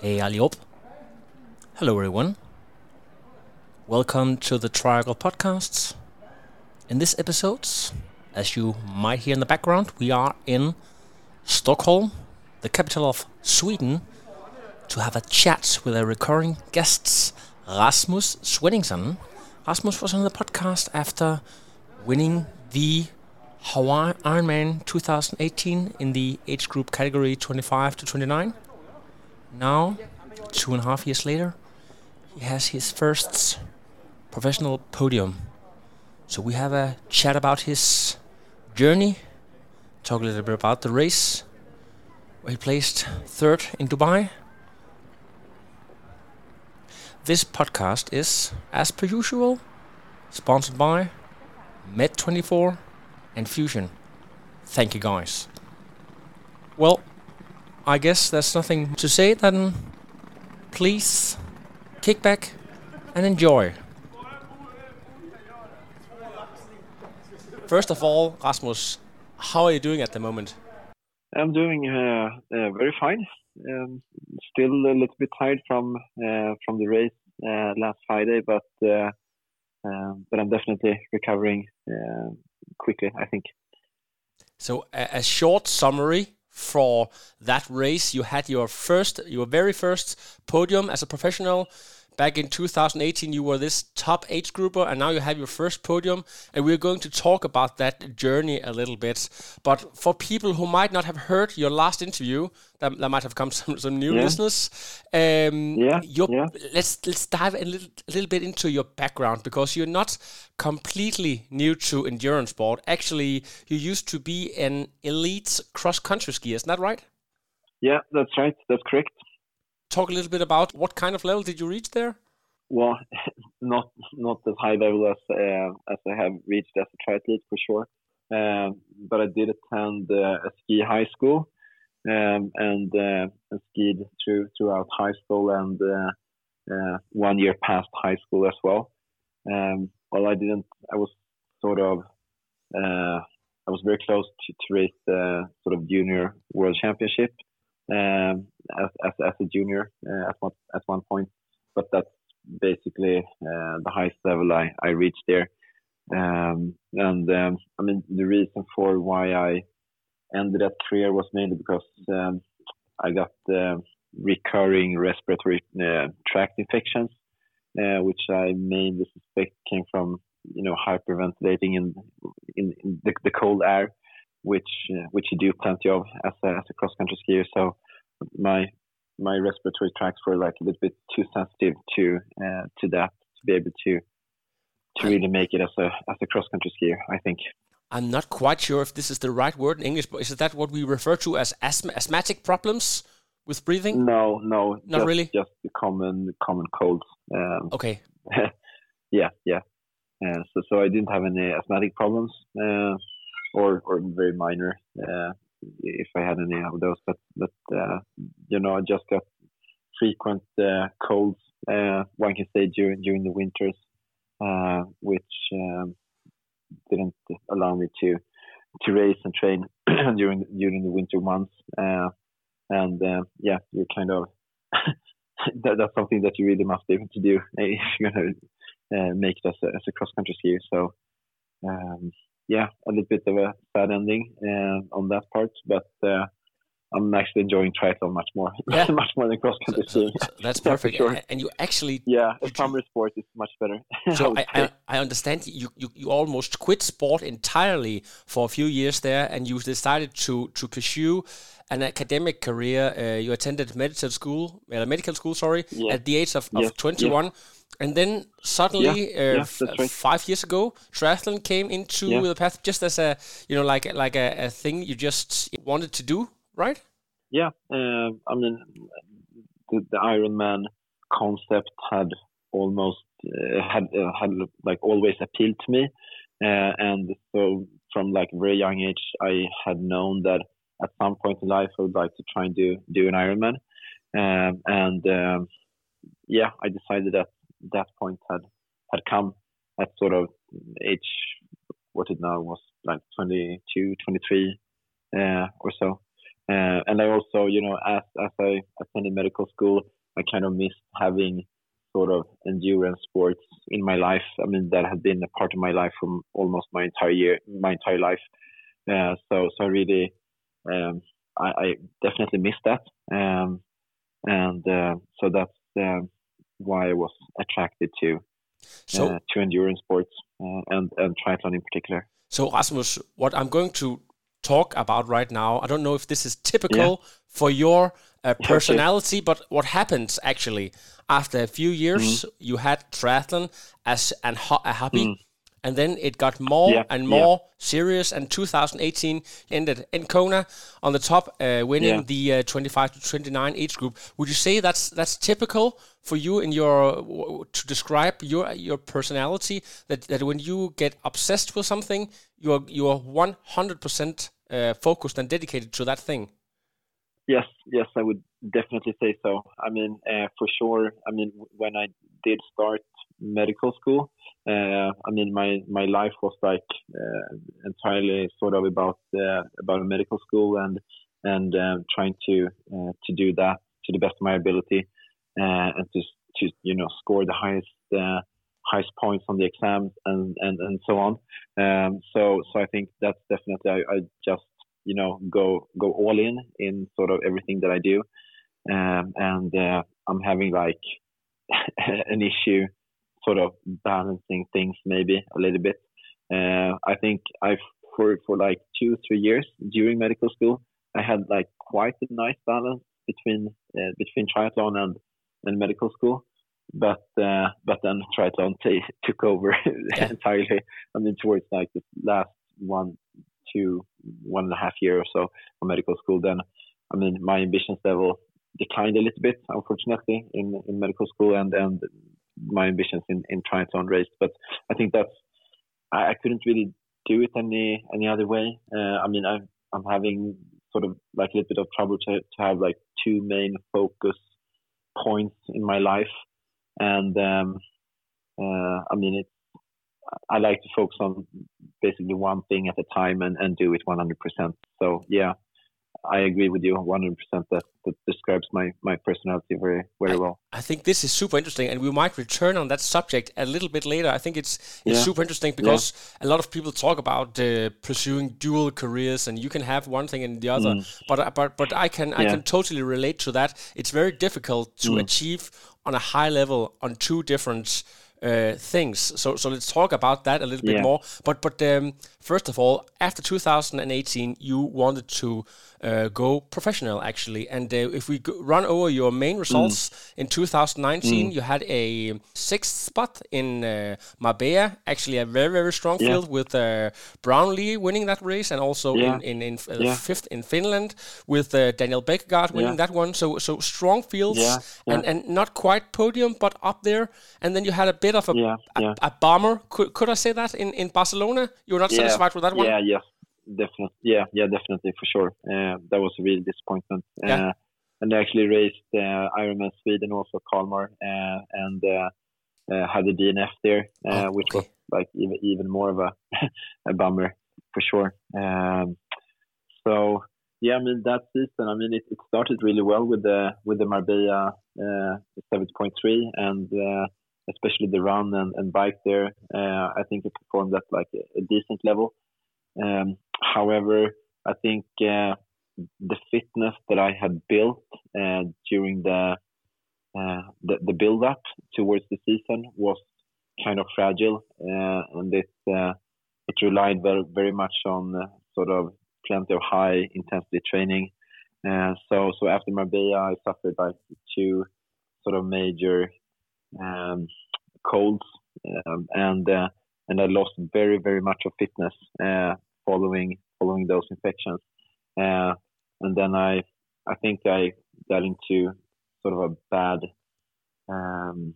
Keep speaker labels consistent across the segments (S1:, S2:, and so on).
S1: Hey Aliop. Hello everyone. Welcome to the Triangle Podcasts. In this episode, as you might hear in the background, we are in Stockholm, the capital of Sweden, to have a chat with our recurring guests, Rasmus Svenningsson. Rasmus was on the podcast after winning the Hawaii Ironman 2018 in the age group category 25 to 29. Now, two and a half years later, he has his first professional podium. So we have a chat about his journey, talk a little bit about the race, where he placed third in Dubai. This podcast is, as per usual, sponsored by Med24 and Fusion. Thank you guys. Well, I guess there's nothing to say then. Please kick back and enjoy. First of all, Rasmus, how are you doing at the moment?
S2: I'm doing uh, uh, very fine. Um, still a little bit tired from uh, from the race uh, last Friday, but uh, um, but I'm definitely recovering uh, quickly. I think.
S1: So, a, a short summary for that race. You had your first, your very first podium as a professional back in 2018 you were this top age grouper and now you have your first podium and we're going to talk about that journey a little bit but for people who might not have heard your last interview that, that might have come some, some new
S2: Yeah.
S1: listeners um
S2: Yeah, yeah.
S1: let's let's dive a little, a little bit into your background because you're not completely new to endurance sport actually you used to be an elite cross country skier isn't that right
S2: Yeah, that's right. That's correct.
S1: Talk a little bit about what kind of level did you reach there
S2: Well, not not as high level as uh, as I have reached as a triathlete for sure. Um, but I did attend uh, a ski high school um, and, uh, skied through throughout high school and uh, uh, one year past high school as well. Um, well, I didn't. I was sort of. Uh, I was very close to, to race the sort of junior world championship um, as, as as a junior uh, at one at one point, but that's basically uh, the highest level I, I reached there. Um, and um, I mean, the reason for why I ended that career was mainly because um, I got uh, recurring respiratory uh, tract infections, uh, which I mainly suspect came from you know hyperventilating in in, in the, the cold air, which uh, which you do plenty of as a, as a cross country skier. So my my respiratory tracts were like a little bit too sensitive to uh, to that to be able to to really make it as a as a cross country skier. I think.
S1: I'm not quite sure if this is the right word in English, but is that what we refer to as asthma, asthmatic problems with breathing?
S2: No, no,
S1: Not
S2: just,
S1: really?
S2: Just the common common colds. Um,
S1: Okay.
S2: yeah, yeah. Uh, so so I didn't have any asthmatic problems, uh, or or very minor, uh, if I had any of those. But but uh, you know, I just got frequent uh, colds. Uh, one can say during during the winters, uh, which um, didn't allow me to to race and train during during the winter months. Uh, and yeah, you kind of that, that's something that you really must be able to do if you're gonna make it as a, as a cross country skier. So um, yeah, a little bit of a sad ending uh, on that part, but uh, I'm actually enjoying triathlon much more,
S1: Yeah.
S2: much more than cross
S1: So,
S2: country
S1: so-
S2: skiing.
S1: so that's perfect.
S2: sure.
S1: And you actually,
S2: Yeah, a summer sport is much better.
S1: so I. I, I understand you, you, you almost quit sport entirely for a few years there, and you decided to to pursue an academic career. Uh, you attended medical school, uh, medical school, sorry,
S2: Yeah.
S1: at the age of, of
S2: Yes,
S1: 21. And then suddenly,
S2: Yeah, yeah,
S1: uh, f-
S2: right.
S1: five years ago, triathlon came into
S2: Yeah.
S1: the path just as a you know like like a, a thing you just wanted to do, right?
S2: yeah, uh, I mean, the, the Ironman concept had almost uh, had uh, had like always appealed to me, uh, and so from like a very young age, I had known that at some point in life I would like to try and do do an Ironman, um, and um, yeah, I decided that that point had had come at sort of age what it now was like 22, 23 uh, or so. Uh, and I also, you know, as as I attended medical school, I kind of missed having sort of endurance sports in my life. I mean, that had been a part of my life from almost my entire year, my entire life. Uh, so, so really, um, I, I definitely missed that, um, and uh, so that's um, why I was attracted to
S1: So
S2: uh, to endurance sports uh, and and triathlon in particular.
S1: So Rasmus, what I'm going to talk about right now, I don't know if this is typical for your uh, personality, but what happens actually after a few years,
S2: Mm-hmm.
S1: you had triathlon as an ho- a hobby, and then it got more
S2: Yeah,
S1: and
S2: yeah.
S1: more serious. And 2018 ended in Kona on the top, uh, winning
S2: Yeah.
S1: the uh, 25 to 29 age group. Would you say that's that's typical for you in your w- to describe your your personality? That that when you get obsessed with something, you're you're 100 percent uh, focused and dedicated to that thing.
S2: Yes, yes, I would definitely say so. I mean, uh, for sure. I mean, when I did start medical school, uh, I mean, my my life was like uh, entirely sort of about uh, about medical school and and um, trying to uh, to do that to the best of my ability uh, and to to you know score the highest uh, highest points on the exams and and and so on. Um, so so I think that's definitely I, I just you know go go all in in sort of everything that I do, um, and uh, I'm having like an issue sort of balancing things maybe a little bit. Uh, I think I've for for like two three years during medical school I had like quite a nice balance between uh, between triathlon and and medical school. But uh, but then triathlon t- took over entirely. I mean, towards like the last one, two, one and a half year or so of medical school, then I mean my ambitions level declined a little bit, unfortunately, in in medical school, and and my ambitions in in triathlon raised. But I think that's I, I couldn't really do it any any other way. Uh, I mean, I'm I'm having sort of like a little bit of trouble to to have like two main focus points in my life, and um, uh, I mean it's I like to focus on basically one thing at a time and, and do it 100%. So yeah, I agree with you 100%. That, that describes my, my personality very, very well.
S1: I think this is super interesting, and we might return on that subject a little bit later. I think it's it's
S2: Yeah.
S1: super interesting because a lot of people talk about uh, pursuing dual careers, and you can have one thing and the other. But uh, but but I can I
S2: Mm.
S1: Can totally relate to that. It's very difficult to
S2: Mm.
S1: achieve on a high level on two different. Uh, things. So so let's talk about that a little bit
S2: Yeah.
S1: more. But but um, first of all, after 2018, you wanted to uh, go professional actually. And uh, if we go, run over your main results in 2019, you had a sixth spot in uh, Marbella, actually a very very strong
S2: Yeah.
S1: field with uh, Brownlee winning that race, and also
S2: Yeah.
S1: in in, in uh,
S2: Yeah.
S1: fifth in Finland with uh, Daniel Bækkegård winning
S2: Yeah.
S1: that one. So so strong fields
S2: Yeah, yeah.
S1: and and not quite podium, but up there. And then you had a bit of a
S2: Yeah,
S1: a,
S2: yeah.
S1: a bomber. Could, could I say that in, in Barcelona? You were not satisfied with that one?
S2: Yeah, yes, definitely. Yeah, yeah, definitely for sure. Uh, that was a real disappointment.
S1: Yeah.
S2: Uh, and I actually raced uh, Ironman Sweden, also Kalmar, uh, and uh, uh, had a DNF there, uh,
S1: Oh,
S2: which
S1: okay.
S2: was like even even more of a a bummer for sure. Um, so yeah, I mean that season, I mean it, it started really well with the with the Marbella uh, seventy point three and. Uh, especially the run and, and bike there. Uh, I think it performed at like a, a decent level. Um, however, I think uh, the fitness that I had built uh, during the, uh, the the build up towards the season was kind of fragile, uh, and it uh, it relied very very much on uh, sort of plenty of high intensity training. So so after Marbella, I suffered like two sort of major um, colds, um, and and I lost very very much of fitness following following those infections. Uh, and then I I think I got into sort of a bad um,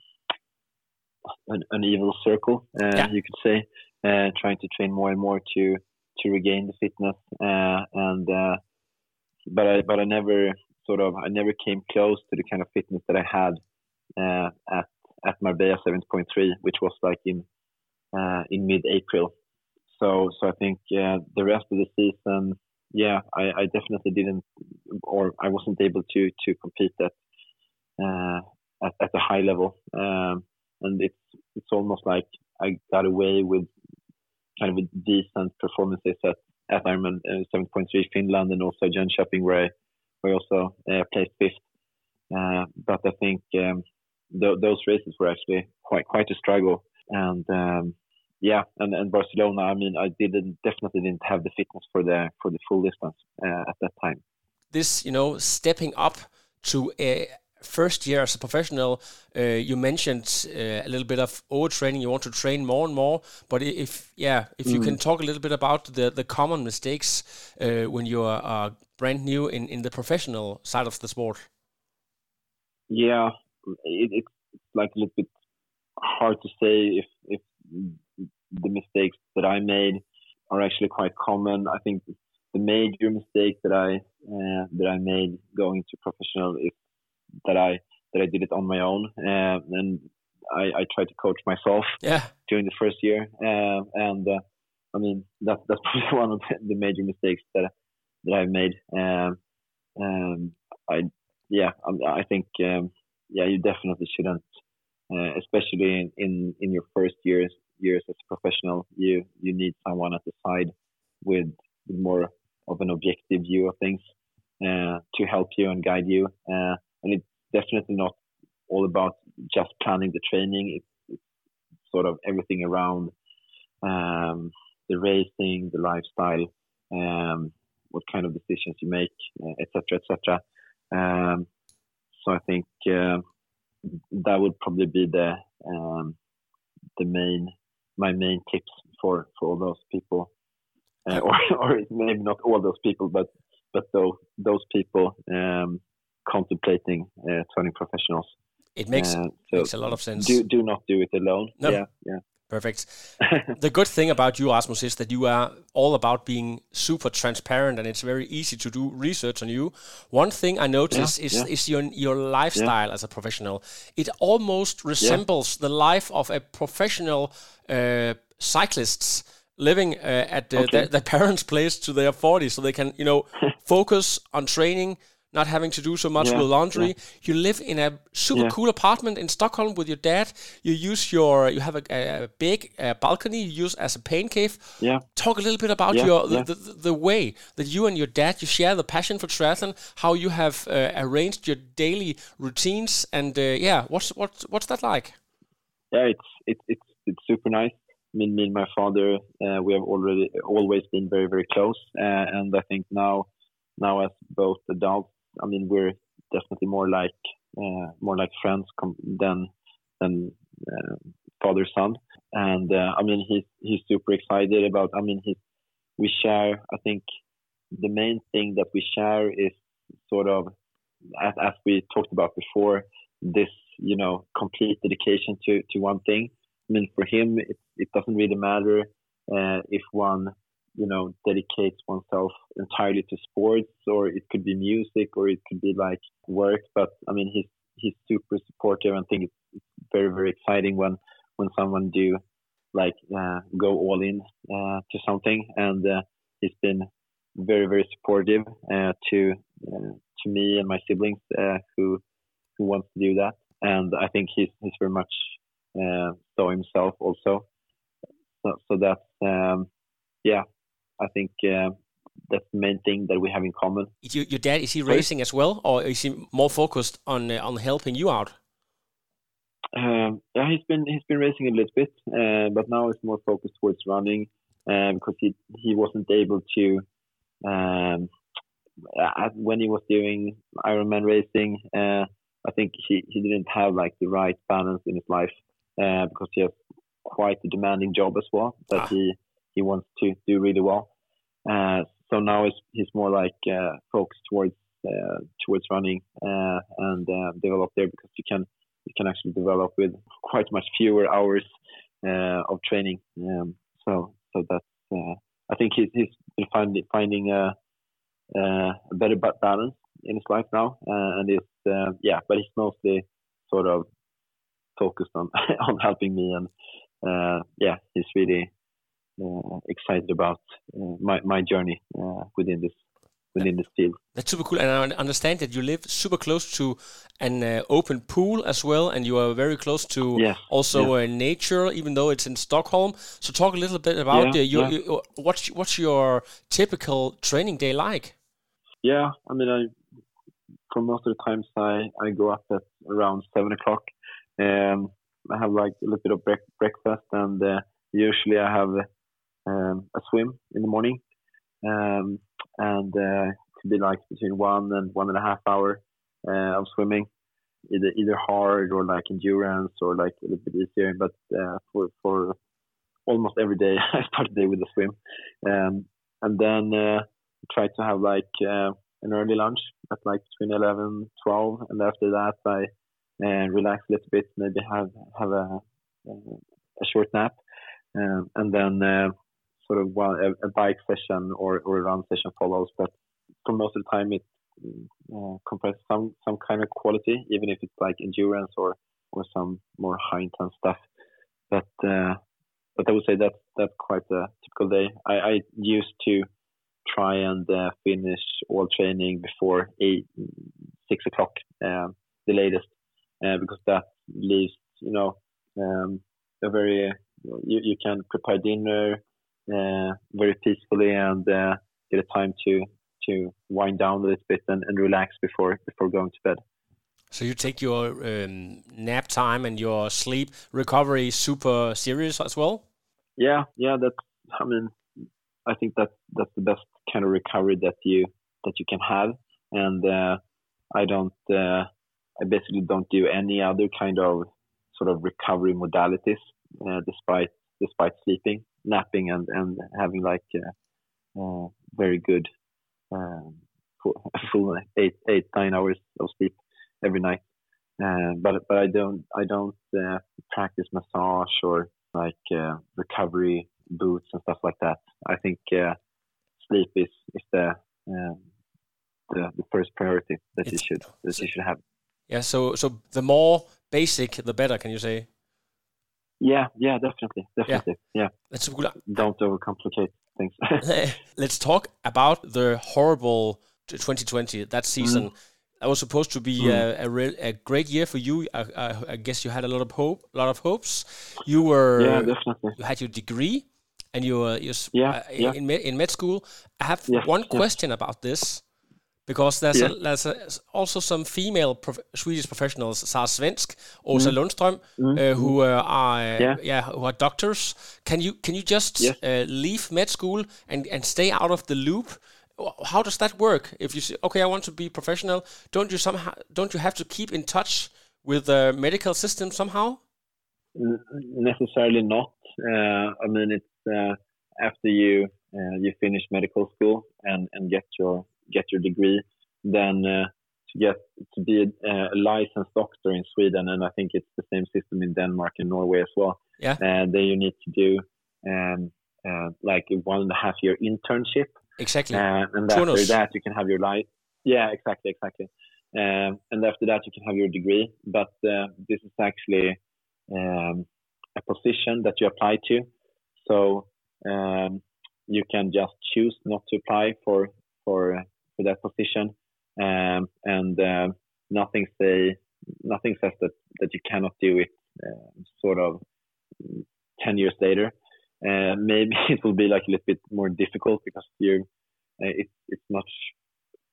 S2: an, an, evil circle, uh, yeah. you could say, uh, trying to train more and more to to regain the fitness. Uh, and uh, but I but I never sort of I never came close to the kind of fitness that I had uh, at at Marbella 70.3, which was like in uh, in mid-April. So so I think the rest of the season, yeah, I, I definitely didn't or I wasn't able to to compete at at, at a high level. Um, and it's it's almost like I got away with kind of a decent performances at at Ironman uh, 70.3 Finland and also Jönköping where I, where I also uh, placed fifth. Uh, but I think um, th- those races were actually quite quite a struggle. And um, yeah, and, and Barcelona, I mean, I didn't definitely didn't have the fitness for the for the full distance uh, at that time.
S1: This, you know, stepping up to a first year as a professional, uh, you mentioned uh, a little bit of overtraining. You want to train more and more, but if yeah, if mm. you can mm. talk a little bit about the the common mistakes uh, when you are, are, brand new in in the professional side of the sport.
S2: Yeah, it, it's like a little bit hard to say if if the mistakes that I made are actually quite common. I think the major mistake that I uh, that I made going to professional is that I that I did it on my own, uh, and I, I tried to coach myself
S1: yeah.
S2: during the first year, uh, and uh, I mean that's that's probably one of the major mistakes that that I've made. Um, um, I yeah, I, I think um, yeah, you definitely shouldn't, uh, especially in, in in your first years years as a professional. You you need someone at the side with, more of an objective view of things uh, to help you and guide you. Uh, and it's definitely not all about just planning the training. It's, it's sort of everything around um, the racing, the lifestyle, um, what kind of decisions you make, etc., uh, etc. Et um, so I think uh, that would probably be the um, the main my main tips for for all those people, uh, or or maybe not all those people, but but those those people um, contemplating uh, turning professionals.
S1: It makes uh, so makes a lot of sense.
S2: Do do not do it alone. No. Yeah, yeah.
S1: Perfect. the good thing about you, Rasmus, is that you are all about being super transparent, and it's very easy to do research on you. One thing I notice yeah, is yeah. is your your lifestyle yeah. as a professional. It almost resembles the life of a professional uh, cyclists living uh, at okay. their, their parents' place to their 40s, so they can you know focus on training not having to do so much yeah, with laundry. Yeah. You live in a super yeah. cool apartment in Stockholm with your dad. You use your you have a, a big uh, balcony you use as a pain cave.
S2: Yeah.
S1: Talk a little bit about your the, the, the, way that you and your dad you share the passion for triathlon. How you have uh, arranged your daily routines and uh, yeah, what's what's what's that like?
S2: Yeah, it's it's it's, it's super nice. Me, me and my father, uh, we have already always been very very close, uh, and I think now now as both adults I mean, we're definitely more like uh, more like friends than than uh, father son. And uh, I mean, he's he's super excited about. I mean, he's we share. I think the main thing that we share is sort of as, as we talked about before. This you know complete dedication to to one thing. I mean, for him, it it doesn't really matter uh, if one you know dedicates oneself entirely to sports or it could be music or it could be like work. But i mean he's he's super supportive. And think it's, very very exciting when when someone do like uh, go all in uh, to something. And uh, he's been very very supportive uh, to uh, to me and my siblings uh, who who wants to do that. And i think he's he's very much so himself also. So, so that's um, yeah I think uh, that's the main thing that we have in common.
S1: Your, your dad is he racing as well, or is he more focused on uh, on helping you out?
S2: Um, yeah, he's been he's been racing a little bit, uh, but now it's more focused towards running uh, because he he wasn't able to. Um, when he was doing Ironman racing, uh, I think he, he didn't have like the right balance in his life uh, because he has quite a demanding job as well that
S1: Ah.
S2: he he wants to do really well. Uh, so now he's he's more like uh, focused towards uh, towards running and develop there because you can you can actually develop with quite much fewer hours of training. Um, so so that's I think he's finding finding a, a better balance in his life now, and it's yeah, but he's mostly sort of focused on on helping me, and uh, yeah, he's really excited about uh, my my journey uh, within this within this field.
S1: That's super cool, and I understand that you live super close to an uh, open pool as well, and you are very close to
S2: Yes,
S1: also uh, nature, even though it's in Stockholm. So, talk a little bit about
S2: Yeah,
S1: uh, your,
S2: yeah.
S1: your what's what's your typical training day like?
S2: Yeah, I mean, I for most of the times I I go up at around seven o'clock. Um, I have like a little bit of breakfast, and uh, usually I have um, a swim in the morning, um, and uh, to be like between one and one and a half hour uh, of swimming, either either hard or like endurance or like a little bit easier. But uh, for for almost every day, I start the day with a swim, um, and then uh, try to have like uh, an early lunch at like between 11, 12, and after that I uh, relax a little bit, maybe have have a a short nap, um, and then uh, sort of one a, a bike session or, or a run session follows. But for most of the time, it uh, comprises some some kind of quality, even if it's like endurance or or some more high intense stuff. But uh, but I would say that that's quite a typical day. I, I used to try and uh, finish all training before eight six o'clock um, the latest uh, because that leaves you know um, a very you, you can prepare dinner very peacefully and uh, get a time to to wind down a little bit and, and relax before before going to bed.
S1: So you take your um, nap time and your sleep recovery super serious as well.
S2: Yeah, yeah, that's. I mean, I think that that's the best kind of recovery that you that you can have, and uh, I don't. Uh, I basically don't do any other kind of sort of recovery modalities, uh, despite despite sleeping, napping, and and having like uh, uh, very good um, full, eight eight nine hours of sleep every night. Uh, but but I don't I don't uh, practice massage or like uh, recovery boots and stuff like that. I think uh, sleep is is the um, the, the first priority that you should that you should have.
S1: Yeah. So so the more basic, the better. Can you say?
S2: Yeah, yeah, definitely, definitely. Yeah,
S1: That's super cool.
S2: don't overcomplicate things.
S1: Let's talk about the horrible 2020 that season. That was supposed to be a, a, re- a great year for you. I, I, I guess you had a lot of hope, a lot of hopes. You were
S2: yeah, definitely.
S1: you had your degree, and you were you
S2: Yeah,
S1: uh,
S2: yeah.
S1: in med, in med school. I have one question about this because there's
S2: Yeah.
S1: a, there's a, also some female prof- Swedish professionals, Sara Svensk, Åsa Lundström, uh, who uh, are.
S2: Yeah.
S1: yeah who are doctors. Can you can you just
S2: Yes.
S1: uh, leave med school and and stay out of the loop? How does that work? If you say, okay, I want to be professional, don't you somehow don't you have to keep in touch with the medical system somehow?
S2: N- necessarily not. Uh, I mean, it's uh, after you uh, you finish medical school and, and get your get your degree, then uh, to get to be a, a licensed doctor in Sweden, and I think it's the same system in Denmark and Norway as well.
S1: Yeah.
S2: Uh, then you need to do um, uh, like a one and a half year internship,
S1: Exactly.
S2: uh, and after that you can have your life. Yeah, exactly, exactly. Um, and after that you can have your degree. But uh, this is actually um, a position that you apply to. So um, you can just choose not to apply for for for that position, um, and uh, nothing say nothing says that that you cannot do it. Uh, sort of ten years later, uh, maybe it will be like a little bit more difficult because you uh, it's it's much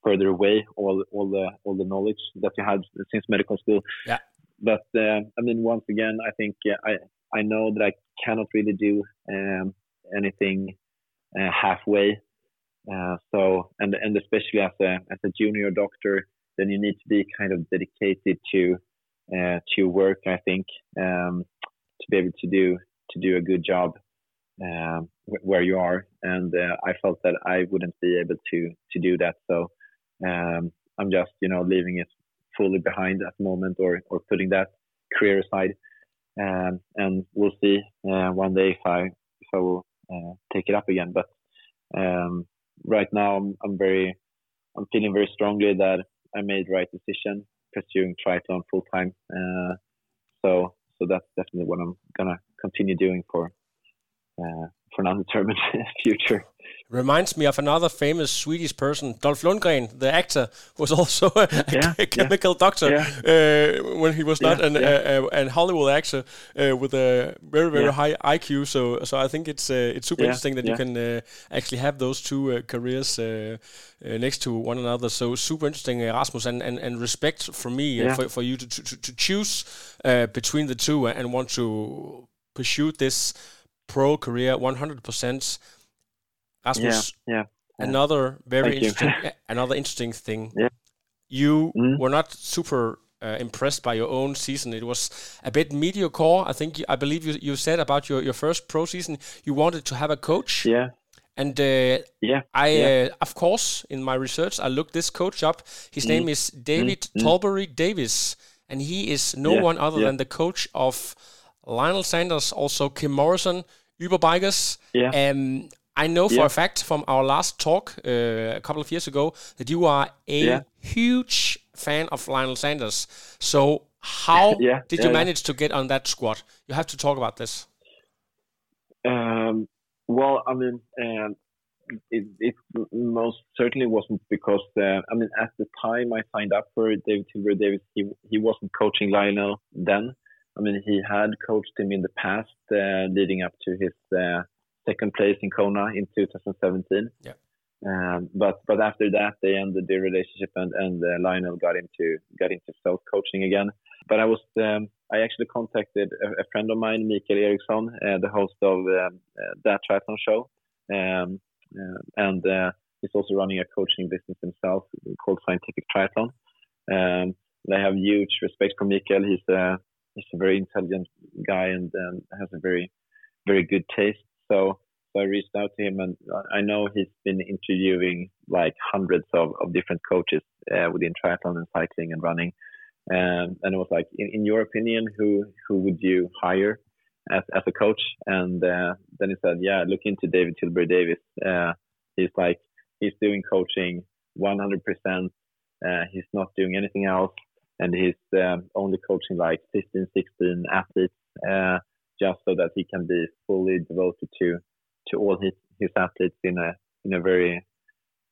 S2: further away all all the all the knowledge that you had since medical school.
S1: Yeah.
S2: But uh, I mean, once again, I think uh, I I know that I cannot really do um, anything uh, halfway. Uh, so and and especially as a as a junior doctor, then you need to be kind of dedicated to uh, to work. I think, um, to be able to do to do a good job uh, where you are. And uh, I felt that I wouldn't be able to to do that. So um, I'm just you know leaving it fully behind at the moment, or or putting that career aside. Um, and we'll see uh, one day if I if I will take it up again. But um, right now, I'm, I'm very I'm feeling very strongly that I made the right decision pursuing triathlon full time. Uh, so so that's definitely what I'm gonna continue doing for uh, for an undetermined future.
S1: Reminds me of another famous Swedish person, Dolph Lundgren, the actor, was also a,
S2: yeah,
S1: a chemical
S2: yeah,
S1: doctor
S2: yeah.
S1: Uh, when he was not an
S2: yeah.
S1: uh, uh, an Hollywood actor uh, with a very very high IQ. So so I think it's uh, it's super interesting that you can uh, actually have those two uh, careers uh, uh, next to one another. So super interesting, Erasmus, and, and, and respect from me
S2: Yeah.
S1: for, for you to, to, to choose uh, between the two and want to pursue this pro career 100%. Rasmus,
S2: Yeah, yeah.
S1: another very
S2: Thank
S1: interesting another interesting thing.
S2: Yeah.
S1: You
S2: Mhm.
S1: were not super uh, impressed by your own season. It was a bit mediocre. I think I believe you, you said about your, your first pro season you wanted to have a coach.
S2: Yeah,
S1: And uh,
S2: yeah.
S1: I,
S2: yeah.
S1: uh, of course, in my research, I looked this coach up. His
S2: Mm.
S1: name is David Tilbury Davis, and he is no
S2: Yeah,
S1: one other
S2: yeah.
S1: than the coach of Lionel Sanders, also Kim Morrison, Uberbikers.
S2: Yeah.
S1: Um, I know for
S2: Yeah.
S1: a fact from our last talk uh, a couple of years ago that you are a
S2: Yeah.
S1: huge fan of Lionel Sanders. So how
S2: Yeah,
S1: did you manage to get on that squad? You have to talk about this.
S2: Um, well, I mean, um, it, it most certainly wasn't because uh, I mean, at the time I signed up for David Tilbury Davis, he he wasn't coaching Lionel then. I mean, he had coached him in the past, uh, leading up to his uh, second place in Kona in 2017.
S1: Yeah.
S2: Um, but but after that, they ended the relationship, and and uh, Lionel got into got into self coaching again. But I was um, I actually contacted a, a friend of mine, Mikael Eriksson, uh, the host of um, uh, that triathlon show, um, uh, and uh, he's also running a coaching business himself called Scientific Triathlon. Um, and I have huge respect for Mikael. He's a he's a very intelligent guy and um, has a very very good taste. So so I reached out to him, and I know he's been interviewing like hundreds of, of different coaches uh, within triathlon and cycling and running. Um, and it was like, in, in your opinion, who who would you hire as, as a coach? And uh, then he said, yeah, look into David Tilbury Davis. Uh, he's like, he's doing coaching 100%. Uh, he's not doing anything else. And he's um, only coaching like 15, 16 athletes uh, just so that he can be fully devoted to to all his, his athletes in a in a very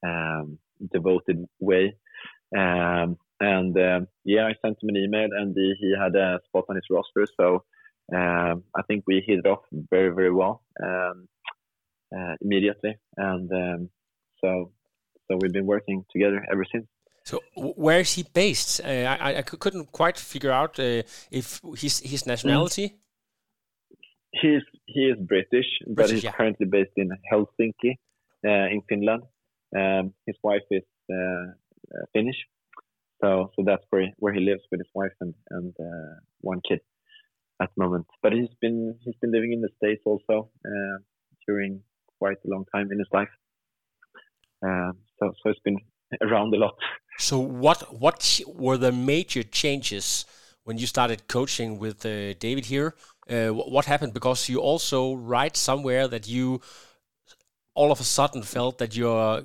S2: um, devoted way. Um, and um, yeah, I sent him an email, and he, he had a spot on his roster. So um, I think we hit it off very very well uh, immediately, and so so we've been working together ever since.
S1: So where is he based? Uh, I, I- couldn't quite figure out uh, if his his nationality.
S2: He's he is British, but he's
S1: yeah.
S2: currently based in Helsinki, uh, in Finland. Um, his wife is uh, uh, Finnish, so so that's where he, where he lives with his wife and and uh, one kid at the moment. But he's been he's been living in the states also during quite a long time in his life. Um, so so it's been around a lot.
S1: So what what were the major changes when you started coaching with uh, David here? Uh, what happened? Because you also write somewhere that you all of a sudden felt that your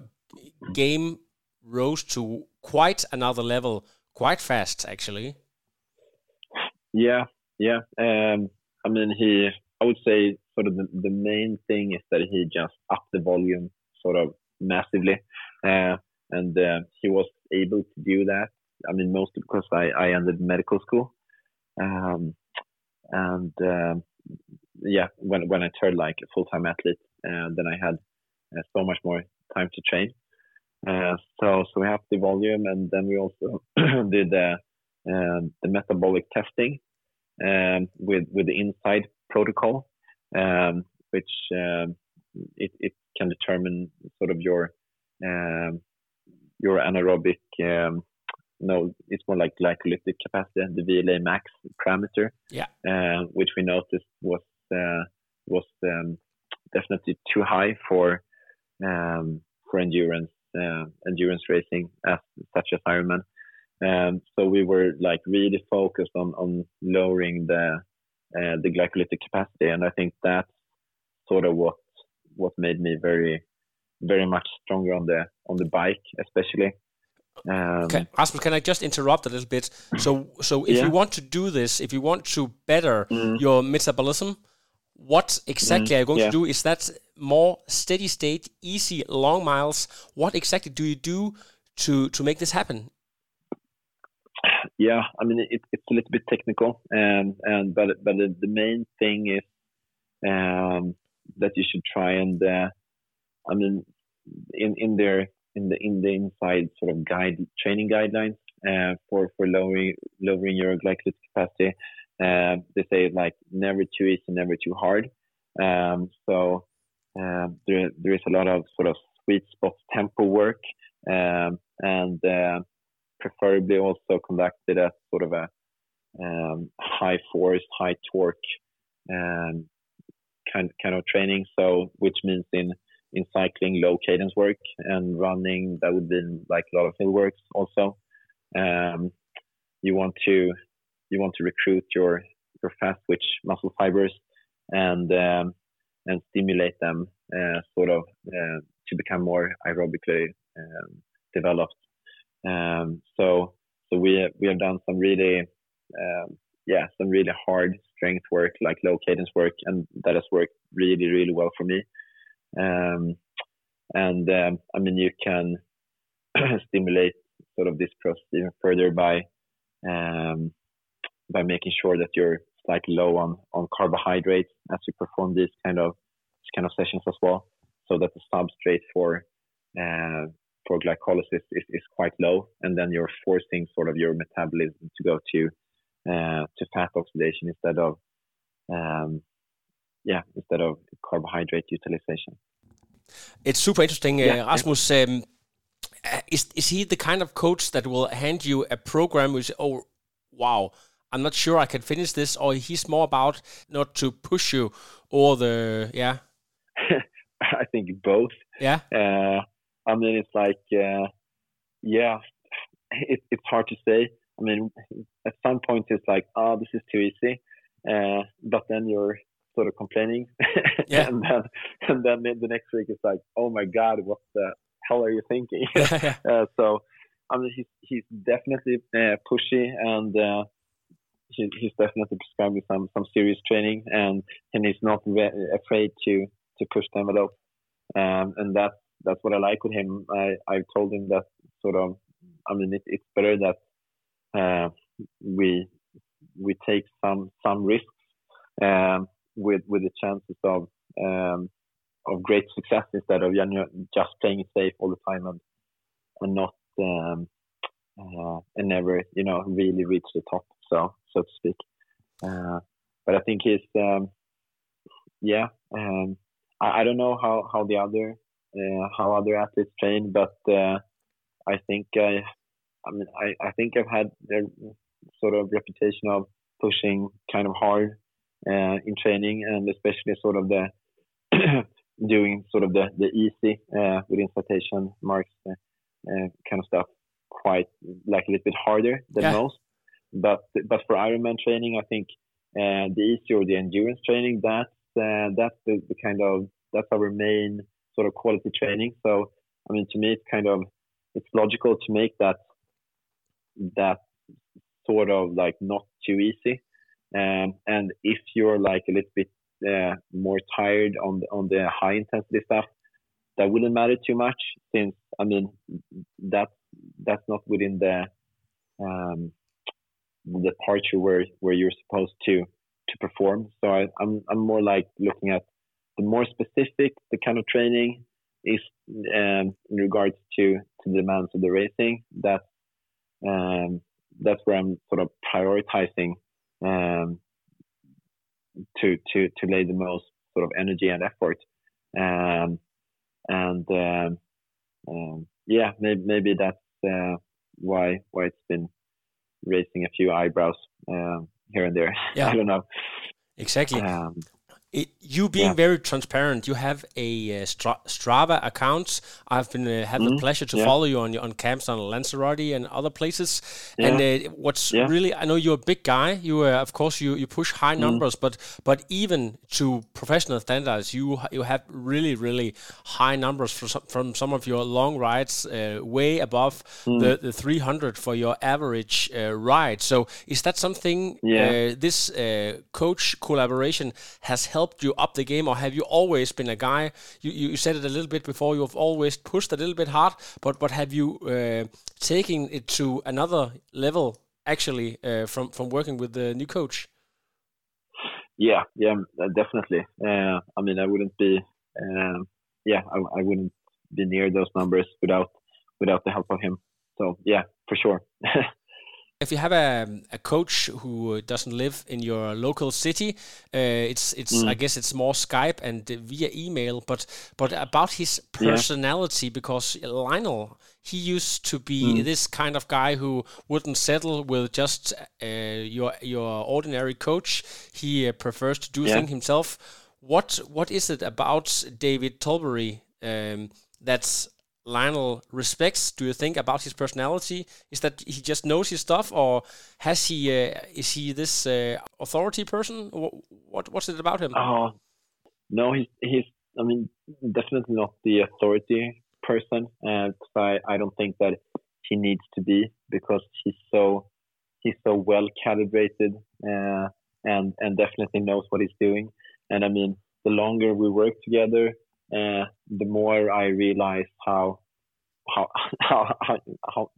S1: game rose to quite another level quite fast, actually.
S2: Yeah, yeah. Um, I mean, he. I would say sort of the, the main thing is that he just upped the volume sort of massively, uh, and uh, he was able to do that. I mean, mostly because I, I ended medical school, um, and um, yeah, when when I turned like a full time athlete, uh, then I had uh, so much more time to train. Uh, so so we have the volume, and then we also did the um, the metabolic testing um, with with the INSCYD protocol, um, which um, it, it can determine sort of your um, your anaerobic um, no, it's more like glycolytic capacity, the VLA max parameter,
S1: yeah,
S2: uh, which we noticed was uh, was um, definitely too high for um, for endurance uh, endurance racing as such as Ironman. Um, so we were like really focused on on lowering the uh, the glycolytic capacity, and I think that's sort of what what made me very very much stronger on the on the bike, especially.
S1: Um, okay, Rasmus, can I just interrupt a little bit? So, so if yeah. you want to do this, if you want to better mm. your metabolism, what exactly mm. are you going yeah. to do? Is that more steady state, easy long miles? What exactly do you do to to make this happen?
S2: Yeah, I mean it, it's a little bit technical, and and but but the, the main thing is um, that you should try and uh, I mean in in their in the in the INSCYD sort of guide training guidelines uh, for for lowering lowering your glycolytic capacity. Uh, they say like never too easy, never too hard. Um, so um, there there is a lot of sort of sweet spot tempo work um, and uh, preferably also conducted at sort of a um, high force, high torque um, kind kind of training. So which means in in cycling low cadence work and running that would be like a lot of hill works also. Um, you want to you want to recruit your your fast twitch muscle fibers and um, and stimulate them uh, sort of uh, to become more aerobically um, developed. Um, so so we we have done some really um, yeah some really hard strength work like low cadence work and that has worked really really well for me um, and um, I mean, you can stimulate sort of this process even further by um, by making sure that you're slightly low on, on carbohydrates as you perform these kind of these kind of sessions as well, so that the substrate for uh, for glycolysis is, is quite low, and then you're forcing sort of your metabolism to go to uh, to fat oxidation instead of um, yeah, instead of carbohydrate utilization.
S1: It's super interesting, uh, yeah, Rasmus. Yeah. Um, uh, is is he the kind of coach that will hand you a program which oh wow I'm not sure I can finish this, or he's more about not to push you or the yeah.
S2: I think both.
S1: Yeah.
S2: Uh, I mean, it's like uh, yeah, it, it's hard to say. I mean, at some point it's like, oh, this is too easy, uh, but then you're sort of complaining.
S1: Yeah.
S2: and then and then the next week it's like, oh my god, what the hell are you thinking? uh, so I mean, he's he's definitely uh, pushy and. Uh, he, he's definitely prescribing some some serious training, and and he's not re- afraid to to push the envelope, um, and that's that's what I like with him. I I told him that sort of, I mean, it, it's better that uh, we we take some some risks um, with with the chances of um, of great success instead of just playing it safe all the time and and not um, uh, and never you know really reach the top so so to speak. Uh, but I think he's um, yeah um, I, I don't know how how the other uh, how other athletes train, but uh, I think I I mean I, I think I've had the sort of reputation of pushing kind of hard uh, in training, and especially sort of the doing sort of the the easy uh, within citation marks uh, uh, kind of stuff quite like a little bit harder than yeah. most. But but for Ironman training, I think uh, the easy or the endurance training that's uh, that's the, the kind of that's our main sort of quality training. So I mean, to me, it's kind of it's logical to make that that sort of like not too easy um, and if you're like a little bit uh, more tired on the, on the high intensity stuff, that wouldn't matter too much since I mean that's that's not within the um, the departure where where you're supposed to to perform. So I, I'm I'm more like looking at the more specific the kind of training is um, in regards to to the demands of the racing. That um, that's where I'm sort of prioritizing um, to to to lay the most sort of energy and effort. Um, and um, um, yeah, maybe, maybe that's uh, why why it's been raising a few eyebrows uh, here and there.
S1: Yeah.
S2: I don't know.
S1: Exactly.
S2: Um,
S1: It, you being
S2: Yeah.
S1: very transparent, you have a uh, Stra- Strava account. I've been uh, had the
S2: Mhm,
S1: pleasure to
S2: yeah.
S1: follow you on on camps on Lanzarote and other places.
S2: Yeah.
S1: And uh, what's really, I know you're a big guy. You uh, of course you you push high
S2: Mm.
S1: numbers, but but even to professional standards, you you have really really high numbers for some, from some of your long rides, uh, way above
S2: Mm.
S1: the, the 300 for your average uh, ride. So is that something
S2: Yeah.
S1: uh, this uh, coach collaboration has helped you up the game, or have you always been a guy? You, you said it a little bit before. You have always pushed a little bit hard, but but have you uh, taken it to another level? Actually, uh, from from working with the new coach.
S2: yeah, yeah, definitely. Uh, I mean, I wouldn't be, um, yeah, I, I wouldn't be near those numbers without without the help of him. So yeah, for sure.
S1: If you have a, a coach who doesn't live in your local city, uh, it's it's I guess it's more Skype and via email. But but about his personality, because Lionel he used to be this kind of guy who wouldn't settle with just uh, your your ordinary coach. He uh, prefers to do
S2: Yeah.
S1: things himself. What what is it about David Tilbury um, that's Lionel respects? Do you think about his personality? Is that he just knows his stuff, or has he? Uh, is he this uh, authority person? Wh- What what's it about him?
S2: Oh no, he's he's. I mean, definitely not the authority person, and I I don't think that he needs to be because he's so he's so well calibrated uh, and and definitely knows what he's doing. And I mean, the longer we work together, uh, the more I realize how how how how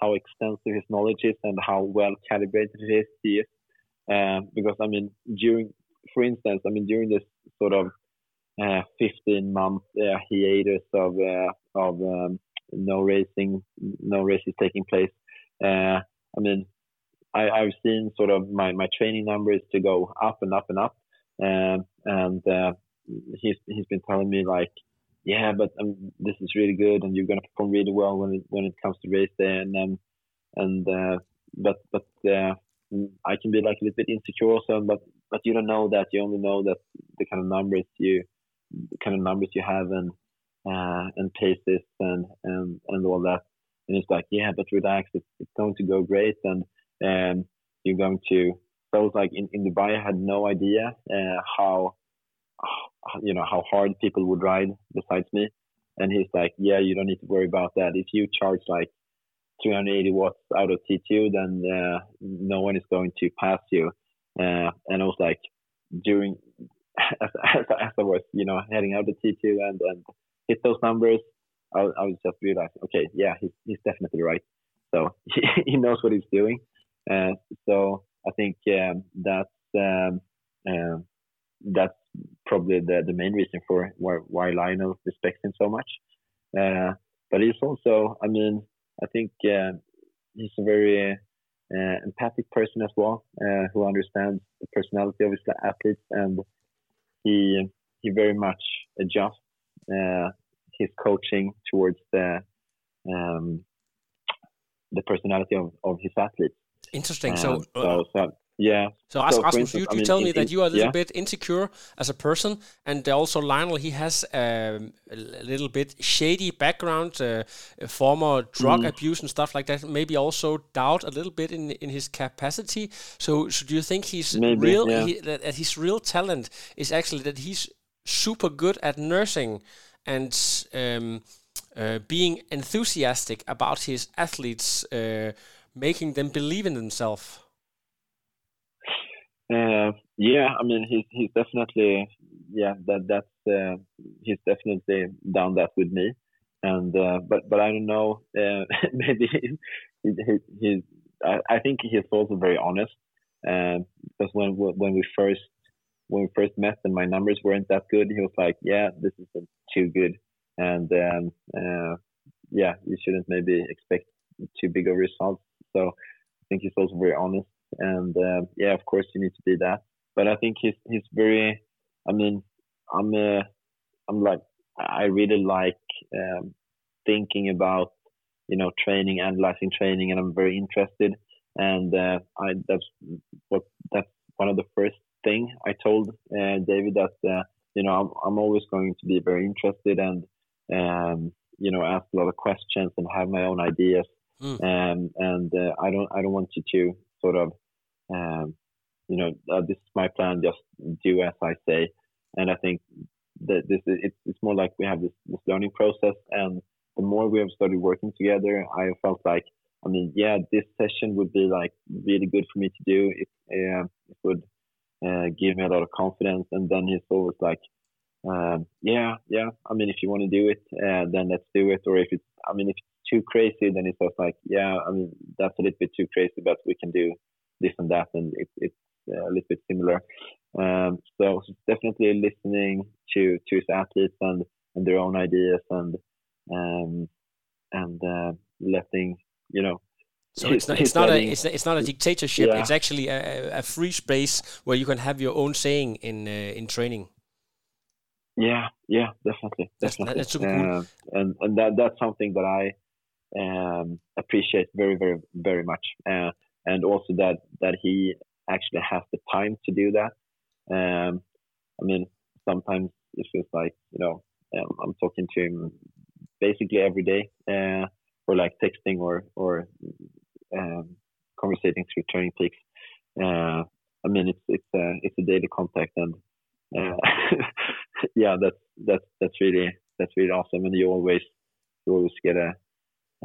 S2: how, extensive his knowledge is and how well calibrated he is. He is. Uh, because I mean, during for instance, I mean, during this sort of uh, 15 month uh, hiatus of uh, of um, no racing, no races taking place. Uh, I mean, I, I've seen sort of my, my training numbers to go up and up and up, um, and he's he's been telling me like, yeah, but um, this is really good, and you're gonna perform really well when it when it comes to race day, and um, and uh, but but uh, I can be like a little bit insecure also, but but you don't know that. You only know that the kind of numbers you the kind of numbers you have and uh, and paces and, and and all that. And it's like, yeah, but relax, it's, it's going to go great, and um, you're going to. So I was like in, in Dubai, I had no idea uh, how you know how hard people would ride besides me. And he's like, yeah, you don't need to worry about that. If you charge like 380 watts out of T2, then uh, no one is going to pass you. Uh, and I was like, during as, as, as I was, you know, heading out to T2 and, and hit those numbers, I, was- I was just realized, okay, yeah, he's, he's definitely right. So he, he knows what he's doing. Uh, so I think um, that's um, um that's probably the, the main reason for why, why Lionel respects him so much. Uh, but he's also, I mean, I think uh, he's a very uh, empathic person as well, uh, who understands the personality of his athletes, and he he very much adjusts uh, his coaching towards the um, the personality of, of his athletes.
S1: Interesting.
S2: Um,
S1: so, uh,
S2: so, so yeah,
S1: So, As-
S2: So,
S1: Rasmus,
S2: instance,
S1: you,
S2: I
S1: you
S2: mean,
S1: tell
S2: in-
S1: me that you are a little
S2: yeah.
S1: bit insecure as a person, and also Lionel, he has um, a little bit shady background, uh, former drug
S2: Mm.
S1: abuse and stuff like that. Maybe also doubt a little bit in in his capacity. So, so do you think he's
S2: Maybe,
S1: real?
S2: yeah.
S1: He, that, that his real talent is actually that he's super good at nursing and um, uh, being enthusiastic about his athletes, uh, making them believe in themselves.
S2: Uh, yeah, I mean he's he's definitely yeah that that's uh, he's definitely done that with me, and uh, but but I don't know maybe he, he, he's I, I think he's also very honest. Because when we- when we first when we first met and my numbers weren't that good he was like yeah this isn't too good. And um, yeah you shouldn't maybe expect too big of results. So I think he's also very honest and uh, yeah, of course you need to be that. But I think he's he's very. I mean, I'm uh, I'm like I really like um, thinking about you know training, analyzing training, and I'm very interested. And uh, I that's what that's one of the first thing I told uh, David that uh, you know I'm, I'm always going to be very interested and um, you know ask a lot of questions and have my own ideas. Mm. Um, and uh, I don't I don't want you to sort of um, you know uh, this is my plan just do as I say. And I think that this is it's, it's more like we have this, this learning process and the more we have started working together, I felt like, I mean, yeah, this session would be like really good for me to do. It, uh, it would uh, give me a lot of confidence. And then he's always like, um, yeah, yeah. I mean, if you want to do it, uh, then let's do it. Or if it's, I mean, if it's too crazy, then he says like, yeah, I mean, that's a little bit too crazy, but we can do this and that, and it, it's a little bit similar. Um, so definitely listening to to his athletes and and their own ideas and um, and uh, letting you know.
S1: So it's not, it's not a it's, it's not a dictatorship. Yeah. It's actually a, a, free space where you can have your own saying in uh, in training.
S2: Yeah, yeah, definitely, definitely. That's, that's super cool. Uh, and and that that's something that I um, appreciate very, very, very much. Uh, and also that that he actually has the time to do that. Um, I mean, sometimes it feels like you know um, I'm talking to him basically every day, uh, or like texting or or um, conversating through Turning. Uh, I mean, it's it's a it's a daily contact, and uh, yeah, that's that's that's really that's really awesome, and you always you always get a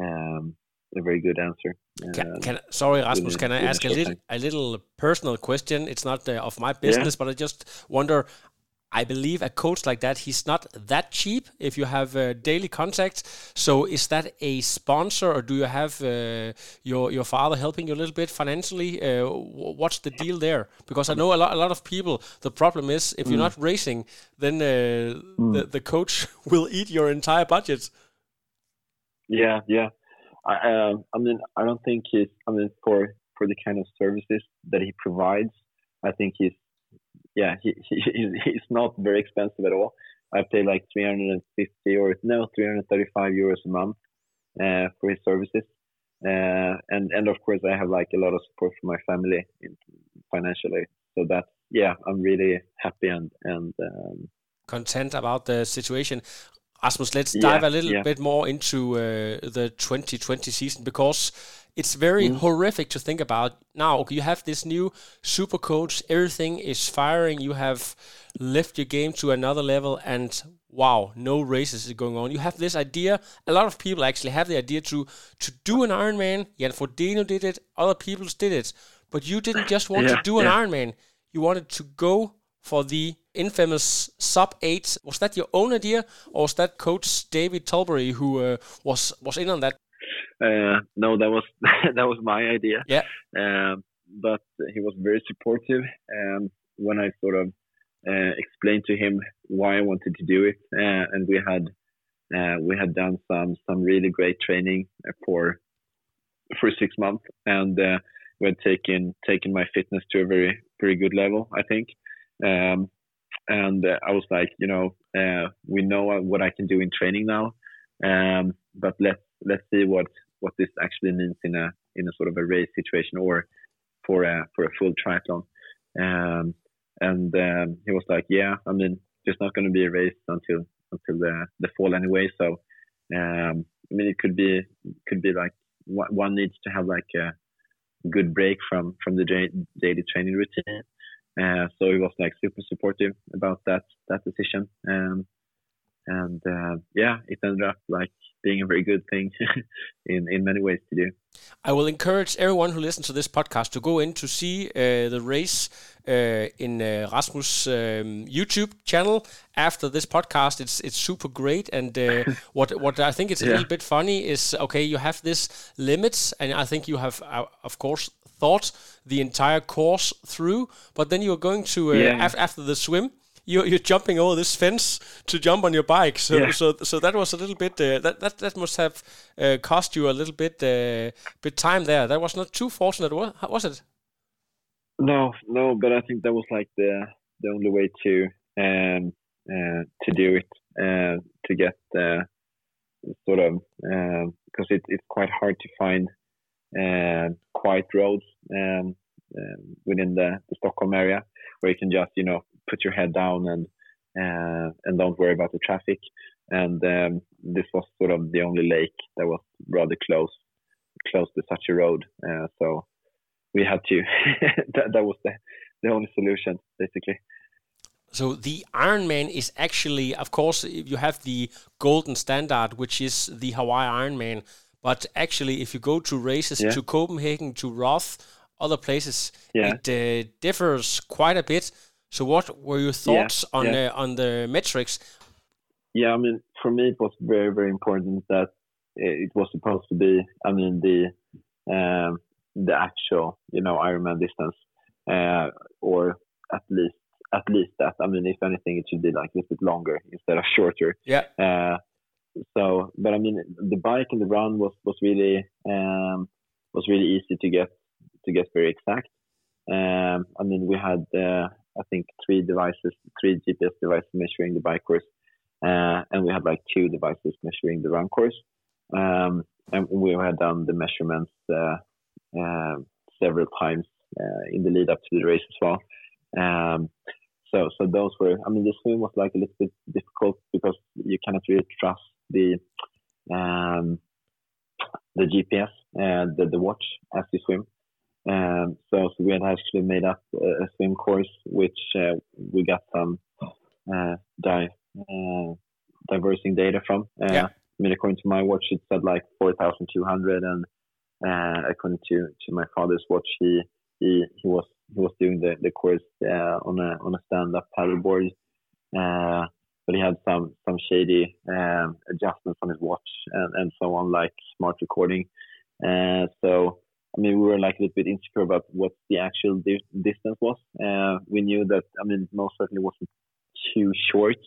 S2: um, a very good answer.
S1: Can, uh, can, sorry, Rasmus, can I ask a little a little personal question? It's not uh, of my business, yeah. but I just wonder I believe a coach like that, he's not that cheap if you have uh, daily contact. So is that a sponsor or do you have uh, your your father helping you a little bit financially? Uh, what's the deal there? Because I know a lot, a lot of people, the problem is if you're mm. not racing, then uh, mm. the, the coach will eat your entire budget.
S2: Yeah, yeah. I, um, I mean, I don't think he's, I mean, for, for the kind of services that he provides, I think he's yeah, he, he he's not very expensive at all. I pay like 350 or no 335 euros a month uh, for his services, uh, and and of course I have like a lot of support from my family financially. So that's yeah, I'm really happy and and um,
S1: content about the situation. Rasmus, let's dive a little yeah. bit more into uh, the 2020 season because it's very mm. horrific to think about. Now, you have this new super coach, everything is firing, you have lifted your game to another level, and wow, no races is going on. You have this idea, a lot of people actually have the idea to, to do an Ironman. Jan Frodeno did it, other people did it, but you didn't just want yeah, to do an. Ironman, you wanted to go for the infamous sub eight. Was that your own idea, or was that Coach David Tilbury who uh, was was in on that?
S2: Uh, no, that was that was my idea.
S1: Yeah.
S2: Um, but he was very supportive, and when I sort of uh, explained to him why I wanted to do it, uh, and we had uh, we had done some some really great training for for six months, and uh, we had taken taken my fitness to a very very good level, I think. Um, and uh, I was like, you know, uh, we know what I can do in training now, um, but let's let's see what what this actually means in a in a sort of a race situation or for a for a full triathlon. Um, and um, he was like, yeah, I mean, there's not going to be a race until until the the fall anyway. So um, I mean, it could be could be like one needs to have like a good break from from the daily training routine uh, so he was like super supportive about that that decision. Um, and uh, yeah, it ended up like being a very good thing in in many ways to do.
S1: I will encourage everyone who listens to this podcast to go in to see uh, the race uh, in uh, Rasmus' um, YouTube channel after this podcast. It's it's super great, and uh, what what I think is yeah. a little bit funny is okay, you have this limits, and I think you have uh, of course thought the entire course through, but then you're going to uh, yeah. af- after the swim. You're, you're jumping over this fence to jump on your bike, so yeah. so so that was a little bit uh, that that that must have uh, cost you a little bit uh, bit time there. That was not too fortunate, was it?
S2: No, no, but I think that was like the the only way to um, uh, to do it uh, to get uh, sort of uh, because it, it's quite hard to find quiet roads um, uh, within the, the, Stockholm area where you can just you know put your head down and uh, and don't worry about the traffic. And um, this was sort of the only lake that was rather close close to such a road. Uh, so we had to. that, that was the the only solution basically.
S1: So the Ironman is actually, of course, you have the golden standard, which is the Hawaii Ironman. But actually, if you go to races yeah. to Copenhagen, to Roth, other places, yeah. it uh, differs quite a bit. So, what were your thoughts yeah. on the on the metrics?
S2: Yeah, I mean, for me, it was very very important that it was supposed to be. I mean, the um, the actual, you know, Ironman distance, uh, or at least at least that. I mean, if anything, it should be like a little bit longer instead of shorter.
S1: Yeah. Uh,
S2: so, but I mean, the bike and the run was was really um, was really easy to get to get very exact. Um, I mean, we had uh, I think three devices, three GPS devices measuring the bike course, uh, and we had like two devices measuring the run course. Um, and we had done the measurements uh, uh several times uh, in the lead up to the race as well. Um, so, so those were. I mean, the swim was like a little bit difficult because you cannot really trust the um, the GPS and the, the watch as you swim. Um, so, so we had actually made up a, a swim course, which uh, we got some uh, di- uh, diversing data from. Uh, yeah. I mean, according to my watch, it said like 4,200, and uh, according to, to my father's watch, he he he was he was doing the the course uh, on a on a stand up paddleboard, uh, but he had some some shady um, adjustments on his watch and, and so on, like smart recording. Uh, so I mean, we were like a little bit insecure about what the actual di- distance was. Uh, we knew that I mean, most certainly wasn't too short,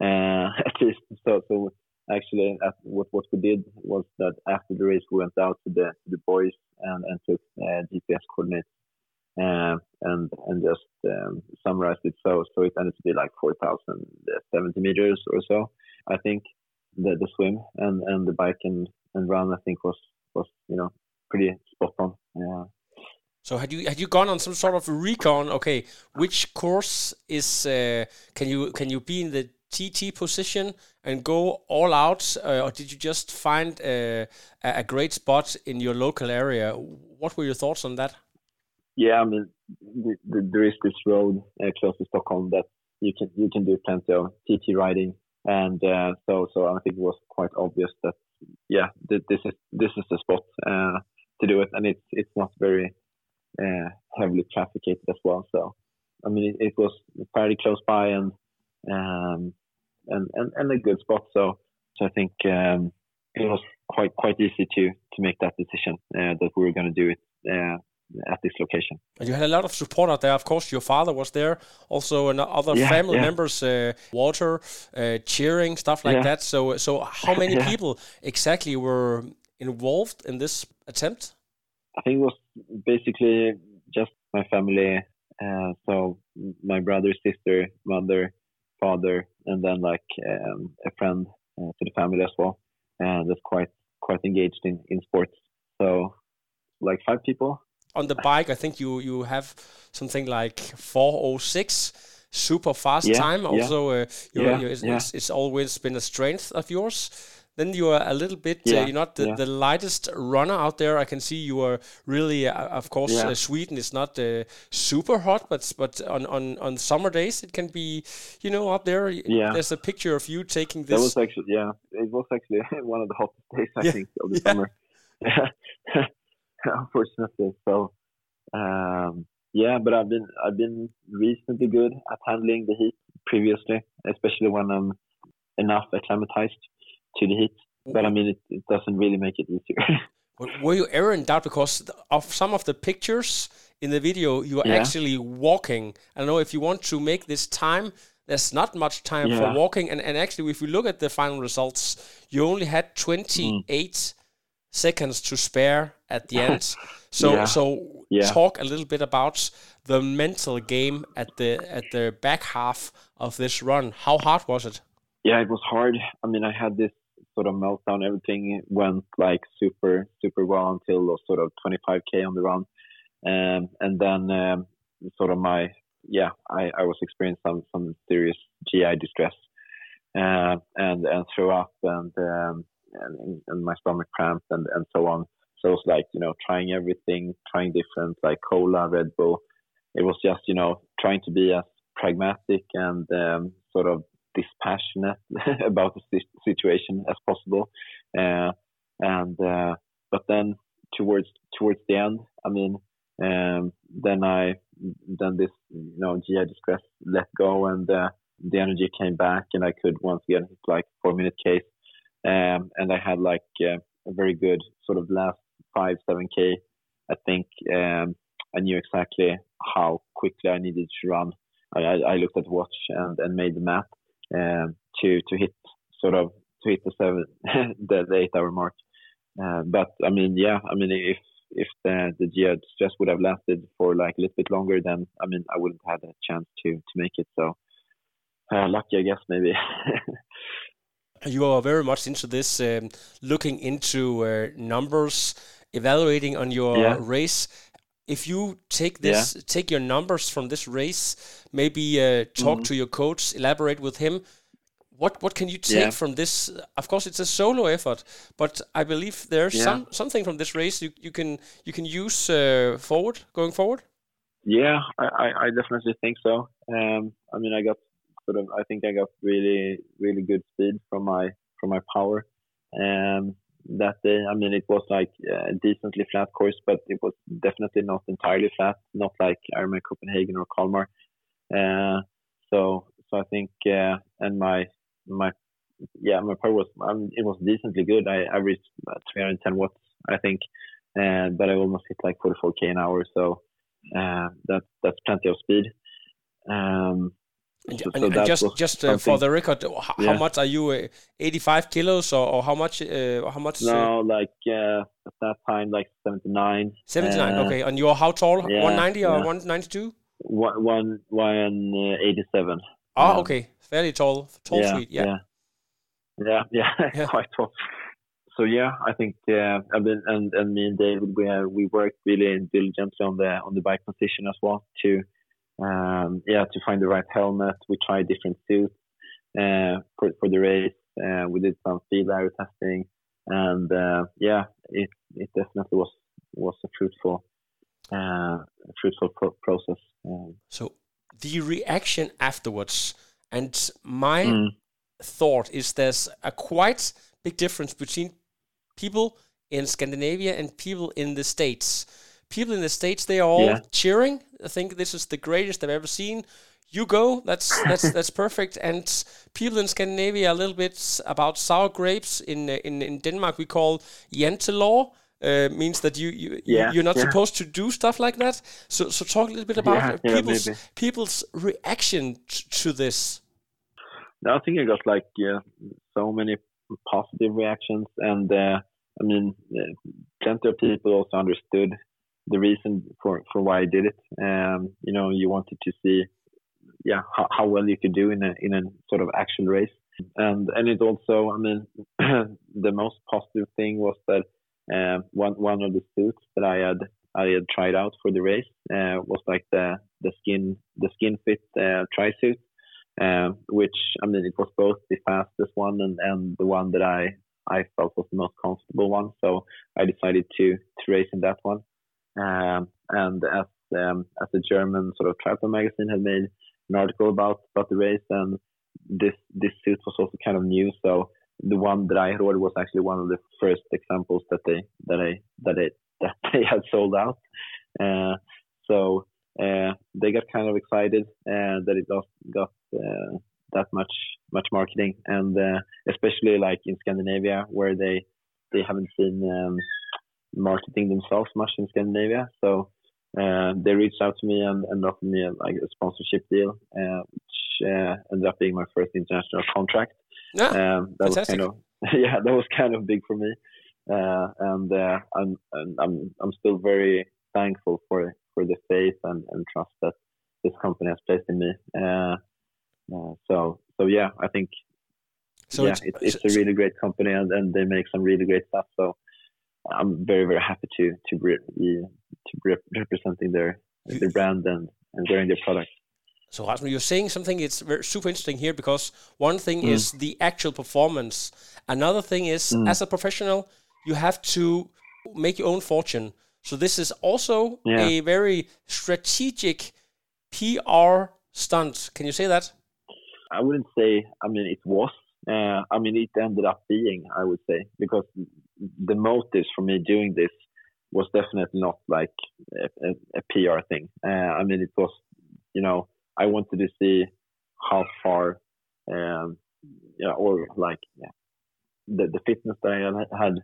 S2: uh, at least. So so actually what what we did was that after the race we went out to the the buoys and and took uh, GPS coordinates uh, and and just um, summarized it. So so it ended to be like 4,070 meters or so. I think the the swim and and the bike and and run I think was was you know pretty spot on. Yeah.
S1: So had you had you gone on some sort of recon? Okay, which course is uh, can you can you be in the TT position and go all out, uh, or did you just find uh, a great spot in your local area? What were your thoughts on that?
S2: Yeah, I mean, the, the, there is this road uh, close to Stockholm that you can you can do plenty of TT riding, and uh, so so I think it was quite obvious that yeah, th- this is this is the spot uh, to do it, and it's it's not very uh, heavily trafficked as well. So I mean, it, it was fairly close by and um, and, and and a good spot. So so I think um, it was quite quite easy to to make that decision uh, that we were going to do it uh, at this location.
S1: And you had a lot of support out there. Of course, your father was there, also and other yeah, family yeah. members, uh, water, uh, cheering, stuff like yeah. that. So, so how many people exactly were involved in this attempt?
S2: I think it was basically just my family. Uh, so my brother, sister, mother, father, and then like um, a friend uh, to the family as well. And that's quite quite engaged in in sports. So like five people
S1: on the bike, I think you you have something like 406 super fast yeah, time. Also, uh, yeah, uh, it's, yeah. it's, it's, always been a strength of yours. Then you are a little bit, uh, you're not the, the lightest runner out there. I can see you are really, uh, of course, uh, Sweden is not uh, super hot, but but on, on, on summer days it can be, you know, up there. Yeah. There's a picture of you taking this.
S2: That was actually, yeah, it was actually one of the hottest days I think of the summer. unfortunately. So um, yeah, but I've been I've been reasonably good at handling the heat previously, especially when I'm enough acclimatized to the heat. But I mean, it, it doesn't really make it easier.
S1: Were you ever in doubt because of some of the pictures in the video you are yeah. actually walking? I don't know if you want to make this time. There's not much time yeah. for walking, and, and actually, if you look at the final results, you only had 28 mm seconds to spare at the end. So yeah. so yeah. talk a little bit about the mental game at the at the back half of this run. How hard was it?
S2: Yeah, it was hard. I mean, I had this sort of meltdown. Everything went like super super well until sort of 25k on the run, um, and then um, sort of my yeah I, I was experiencing some some serious GI distress uh, and and throw up and, um, and and my stomach cramped and and so on. So it was like you know trying everything, trying different like cola, Red Bull. It was just you know trying to be as pragmatic and um, sort of dispassionate about the situation as possible. Uh, and uh, but then towards towards the end, I mean, um, then I then this you know GI distress let go and uh, the energy came back and I could once again hit like four minute case. Um, and I had like uh, a very good sort of last five seven k. I think um, I knew exactly how quickly I needed to run. I, I looked at watch and, and made the math um, to to hit sort of to hit the seven the, the eight hour mark. Uh, but I mean, yeah, I mean if if the the stress would have lasted for like a little bit longer, then I mean I wouldn't have had a chance to to make it. So uh, lucky, I guess maybe.
S1: you are very much into this, um, looking into uh, numbers, evaluating on your yeah. race. If you take this, yeah. take your numbers from this race, maybe uh, talk mm-hmm. to your coach, elaborate with him. What what can you take yeah. from this? Of course, it's a solo effort, but I believe there's some something from this race you, you can you can use uh, forward going forward.
S2: Yeah, I, I definitely think so. Um, I mean, I got sort of I think I got really really good speed from my from my power. Um, that day, I mean, it was like a decently flat course, but it was definitely not entirely flat, not like Ironman Copenhagen or Kalmar. Uh, so so I think uh, and my my yeah my power was um, it was decently good. I averaged 310 watts, I think, uh, but I almost hit like 44k an hour. So uh, that that's plenty of speed. Um,
S1: and, so, and, and just just uh, for the record, how, yeah. much are you? Uh, 85 kilos or, or how much? Uh, how much?
S2: No, like uh, at that time, like 79.
S1: 79. Uh, okay, and you're how tall? Yeah, 190 or 192?
S2: One one one uh, 87.
S1: Oh, okay, fairly tall, tall.
S2: Yeah.
S1: Yeah,
S2: yeah, yeah, quite tall. So yeah, I think uh, I've been and, and me and David we have, we worked really diligently on the on the bike position as well to um, yeah, to find the right helmet. We tried different suits uh, for, for the race. Uh, we did some field aero testing, and uh, yeah, it it definitely was was a fruitful uh, fruitful pro- process. Um,
S1: so the reaction afterwards, and my mm. thought is there's a quite big difference between people in Scandinavia and people in the States people in the states they are all yeah. cheering. I think this is the greatest I've ever seen. You go, that's that's that's perfect. And people in Scandinavia a little bit about sour grapes. In in in Denmark, we call jantelaw. Uh, means that you you yeah, you're not yeah. supposed to do stuff like that. So so talk a little bit about yeah, people's people's reaction to this.
S2: I think I got like yeah, so many positive reactions, and uh, I mean, uh, plenty of people also understood the reason for for why I did it. Um, you know, you wanted to see, yeah, how, how well you could do in a in a sort of action race, and and it also, I mean, the most positive thing was that uh, one one of the suits that I had I had tried out for the race uh, was like the the skin the skin fit uh, tri suit, uh, which I mean it was both the fastest one and, and the one that I I felt was the most comfortable one. So I decided to to race in that one. Um, and as um, as the German sort of triathlon magazine had made an article about about the race, and this this suit was also kind of new. So the one that I had ordered was actually one of the first examples that they that I that it that they had sold out. Uh, so uh, they got kind of excited uh, that it got got uh, that much much marketing, and uh, especially like in Scandinavia where they they haven't seen um, marketing themselves much in Scandinavia. So uh, they reached out to me and, and offered me a, like a sponsorship deal, uh, which uh, ended up being my first international contract.
S1: Yeah, um,
S2: that
S1: fantastic.
S2: was kind of yeah, that was kind of big for me, uh, and uh, I'm, I'm I'm still very thankful for for the faith and, and trust that this company has placed in me. Uh, so so yeah, I think so yeah, it's, it's, it's, a really great company, and, and they make some really great stuff. So I'm very very happy to to be to be representing their their brand and and wearing their product.
S1: So Rasmus, you're saying something it's very, super interesting here because one thing mm. is the actual performance. Another thing is mm. as a professional, you have to make your own fortune. So this is also yeah. a very strategic PR stunt. Can you say that?
S2: I wouldn't say. I mean, it was. Uh, I mean, it ended up being. I would say because the motives for me doing this was definitely not like a, a, a PR thing. Uh, I mean, it was, you know, I wanted to see how far, um, yeah, or like yeah, the the fitness that I had,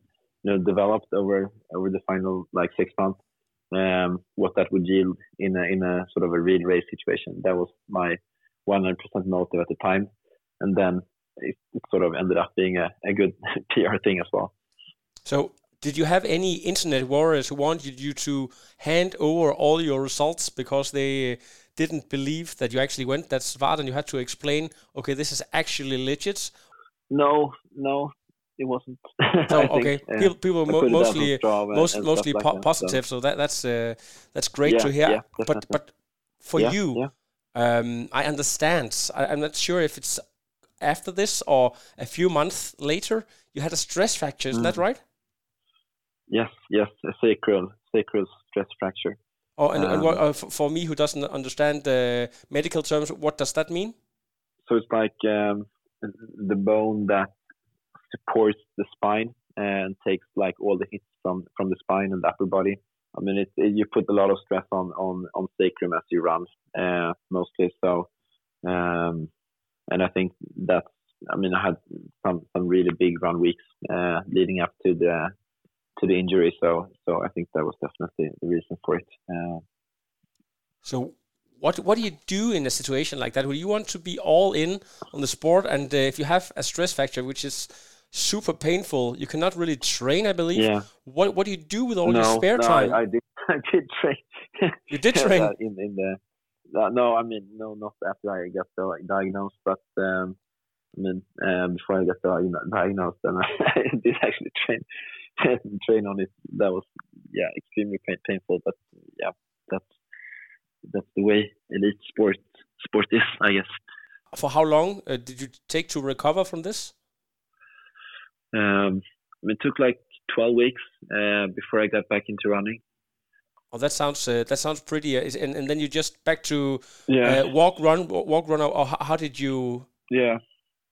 S2: you know, developed over over the final like six months, um, what that would yield in a in a sort of a real race situation. That was my 100% motive at the time, and then it, sort of ended up being a, a good PR thing as well.
S1: So did you have any internet warriors who wanted you to hand over all your results because they didn't believe that you actually went that far and you had to explain, okay, this is actually legit?
S2: No, no, it wasn't.
S1: So, okay, think, people, people mo- mostly most, mostly po- like positive, so. so. that that's uh, that's great yeah, to hear. Yeah, but but for yeah, you, um, I understand. I, am not sure if it's after this or a few months later. You had a stress fracture, is mm. that right?
S2: Yes, yes, a sacral sacral stress fracture.
S1: Oh, and, um, and what, uh, for me who doesn't understand the medical terms, what does that mean?
S2: So it's like um, the bone that supports the spine and takes like all the hits from from the spine and the upper body. I mean, it, it, you put a lot of stress on on on sacrum as you run, uh, mostly. So, um, and I think that's. I mean, I had some some really big run weeks uh, leading up to the to the injury. So so I think that was definitely the reason for it. Uh,
S1: so what what do you do in a situation like that? Would you want to be all in on the sport, and uh, if you have a stress factor, which is super painful, you cannot really train. I believe.
S2: Yeah.
S1: What what do you do with all
S2: no,
S1: your spare
S2: no,
S1: time?
S2: I, I did I did train.
S1: You did train
S2: in in the. Uh, no, I mean no, not after I got like, diagnosed, but um, I mean uh, before I got diagnosed, and I, I did actually train train on it. That was yeah extremely pain, painful, but yeah that's that's the way elite sport sport is, I guess.
S1: For how long uh, did you take to recover from this?
S2: Um, it took like twelve weeks uh, before I got back into running.
S1: Oh, that sounds uh, that sounds pretty. Uh, and and then you just back to
S2: yeah.
S1: Uh, walk, run, walk, run. Or how, how did you?
S2: Yeah,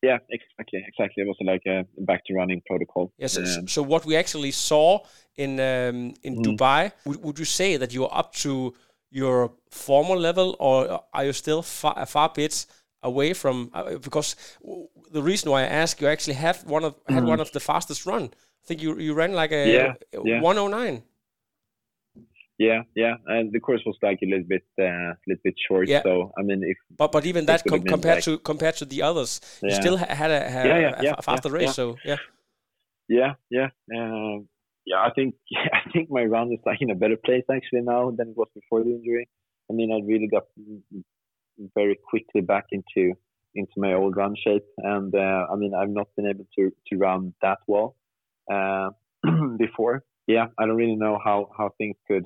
S2: yeah, exactly, exactly. It was like a back to running protocol.
S1: Yes. Um, so what we actually saw in um, in mm. Dubai, would, would you say that you're up to your former level, or are you still far, far bit away from? Uh, because the reason why I ask, you actually have one of had mm. one of the fastest run. I think you you ran like a
S2: yeah, yeah.
S1: 109.
S2: Yeah, yeah, and the course was like a little bit, uh, little bit short. Yeah. So I mean, if
S1: but but even that com- compared like, to compared to the others, yeah. you still had a, had yeah, yeah, a, faster race. So yeah,
S2: yeah, yeah, uh, yeah. I think I think my run is like in a better place actually now than it was before the injury. I mean, I really got very quickly back into into my old run shape, and uh, I mean, I've not been able to to run that well uh, before. Yeah, I don't really know how how things could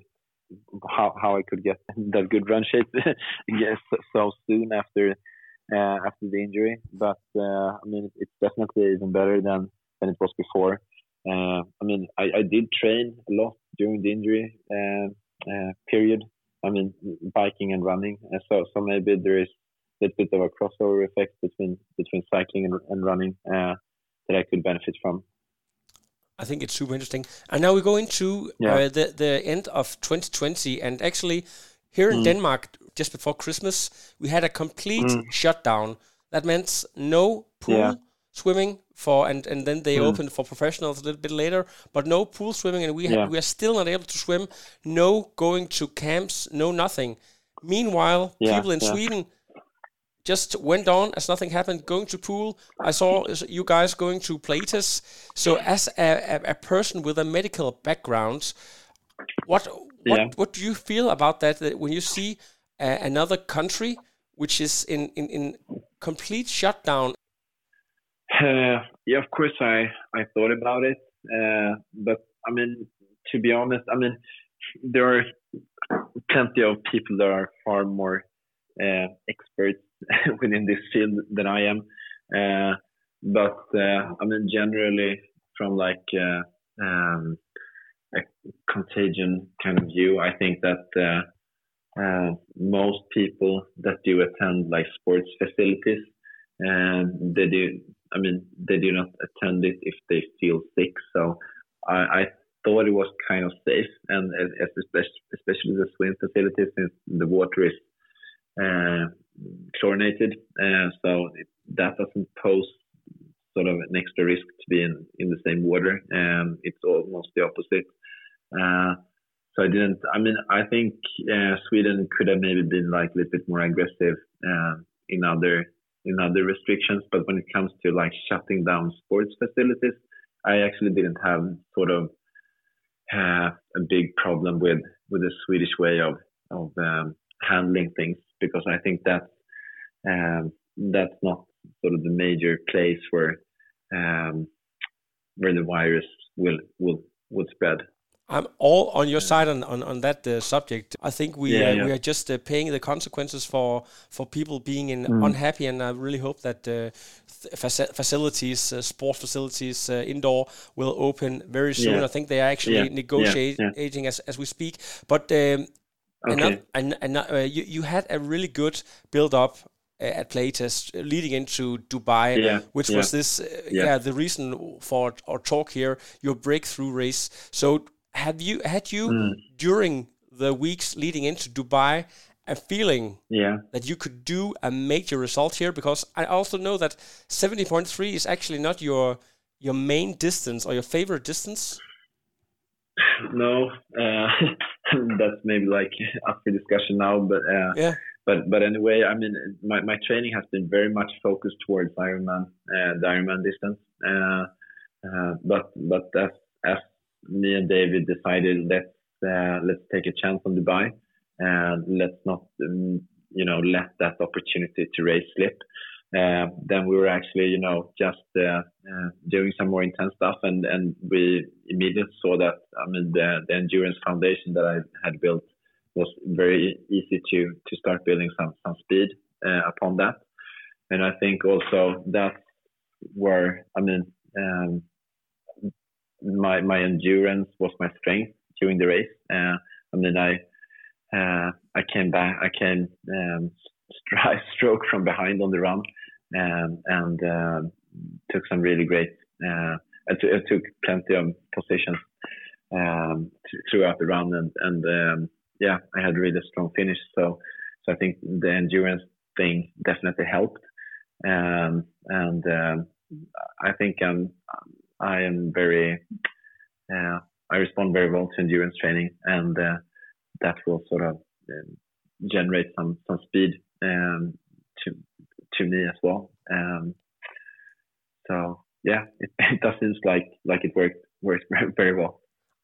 S2: how how I could get that good run shape yes so soon after uh, after the injury. But uh, I mean, it's definitely even better than than it was before. Uh, I mean, I, I did train a lot during the injury uh, uh, period. I mean, biking and running. And so so maybe there is a little bit of a crossover effect between between cycling and, and running uh, that I could benefit from.
S1: I think it's super interesting. And now we go into yeah. uh, the the end of 2020, and actually here in mm. Denmark, just before Christmas, we had a complete mm. shutdown. That meant no pool yeah. swimming for, and and then they mm. opened for professionals a little bit later, but no pool swimming, and we yeah. we are still not able to swim. No going to camps, no nothing. Meanwhile, people in Sweden just went on as nothing happened, going to pool. I saw you guys going to Pilates. So, as a, a, person with a medical background, what what yeah. what do you feel about that? That when you see uh, another country which is in, in in complete shutdown.
S2: Uh, yeah, of course, I I thought about it, uh, but I mean, to be honest, I mean, there are plenty of people that are far more uh, experts within this field than I am. Uh, but uh, I mean, generally, from like uh, um, a contagion kind of view, I think that most people that do attend like sports facilities, and they do I mean, they do not attend it if they feel sick. So I, I thought it was kind of safe, and especially the swim facilities, since the water is uh, chlorinated, uh, so it, that doesn't pose sort of an extra risk to be in, in the same water. Um, it's almost the opposite. Uh, so I didn't. I mean, I think uh, Sweden could have maybe been like a little bit more aggressive uh, in other in other restrictions. But when it comes to like shutting down sports facilities, I actually didn't have sort of uh, a big problem with with the Swedish way of of um, handling things because I think that um, that's not sort of the major place where um, where the virus will will will spread.
S1: I'm all on your side on on, on that uh, subject. I think we yeah, uh, yeah. we are just uh, paying the consequences for for people being in mm. unhappy, and I really hope that uh, facilities, uh, sport facilities, uh, indoor will open very soon. Yeah. I think they are actually negotiating as as we speak. But um, okay. and, and you you had a really good build up at Playitas leading into Dubai, yeah, which yeah, was this, uh, yeah. yeah. the reason for our talk here, your breakthrough race. So have you had you mm. during the weeks leading into Dubai a feeling
S2: yeah.
S1: that you could do a major result here? Because I also know that seventy point three is actually not your your main distance or your favorite distance.
S2: No, uh, that's maybe like up for discussion now, but uh,
S1: yeah.
S2: But but anyway, I mean, my, my training has been very much focused towards Ironman, uh, the Ironman distance. Uh, uh, but but as as me and David decided let's uh, let's take a chance on Dubai and let's not um, you know let that opportunity to race slip. Uh, then we were actually you know just uh, uh, doing some more intense stuff and and we immediately saw that I mean the, the endurance foundation that I had built was very easy to to start building some some speed upon that. And I think also that's where I mean um, my my endurance was my strength during the race. Uh, I mean, I uh, I came back, I came um, stri- stroke from behind on the run, um, and uh, took some really great. Uh, took plenty of positions um, th- throughout the run, and and um, yeah, I had really strong finish. So so I think the endurance thing definitely helped, um, and um, I think I'm I am very, uh, I respond very well to endurance training, and uh, that will sort of um, generate some some speed um, to to me as well. Um, so yeah, it, it does seem like like it worked works very well.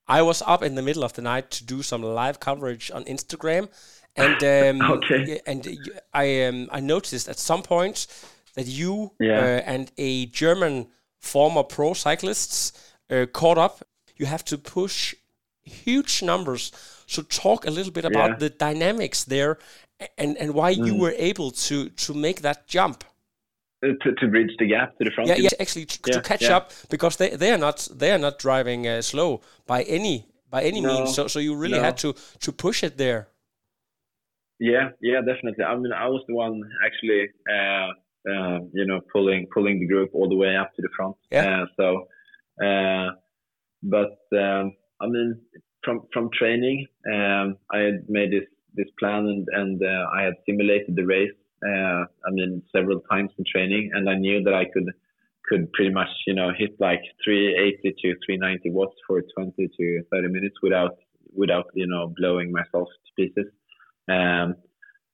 S1: I was up in the middle of the night to do some live coverage on Instagram, and um,
S2: okay.
S1: and I um, I noticed at some point that you yeah. uh, and a German former pro cyclists uh, caught up. You have to push huge numbers. So talk a little bit about yeah. the dynamics there and, and why mm. you were able to, to make that jump.
S2: Uh, to, to bridge the gap to the front.
S1: Yeah, yeah actually to, yeah, to catch yeah. up because they, they are not they are not driving uh, slow by any by any no, means. So so you really no. had to to push it there.
S2: Yeah, yeah, definitely. I mean, I was the one actually uh, uh, you know, pulling pulling the group all the way up to the front.
S1: Yeah.
S2: Uh, so, uh, but um, I mean, from from training, um, I had made this this plan and and uh, I had simulated the race. Uh, I mean, several times in training, and I knew that I could could pretty much you know hit like 380 to 390 watts for 20 to 30 minutes without without you know blowing myself to pieces. Um,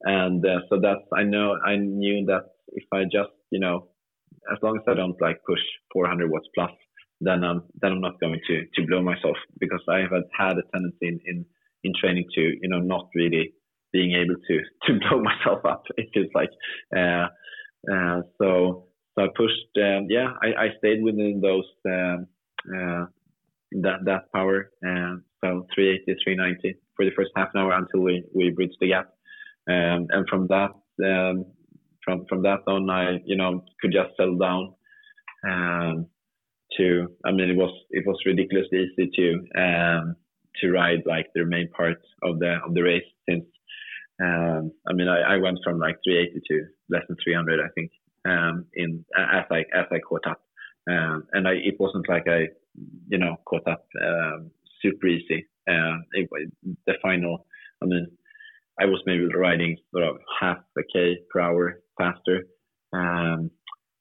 S2: and uh, so that's I know I knew that if I just, you know, as long as I don't like push 400 watts plus, then I'm then I'm not going to to blow myself because I have had a tendency in in, in training to you know not really being able to to blow myself up. It feels like uh, uh, so so I pushed. Um, yeah, I, I stayed within those um, uh, that that power. Um, so 380, 390 for the first half an hour until we we bridged the gap. Um, and from that um, from from that on, I you know could just settle down. Um, to I mean, it was it was ridiculously easy to um, to ride like the main part of the of the race since um, I mean I, I went from like 380 to less than 300 I think um, in as I as I caught up. Um, and I it wasn't like I you know caught up um, super easy. Uh, it, the final I mean I was maybe riding sort of half a k per hour faster um,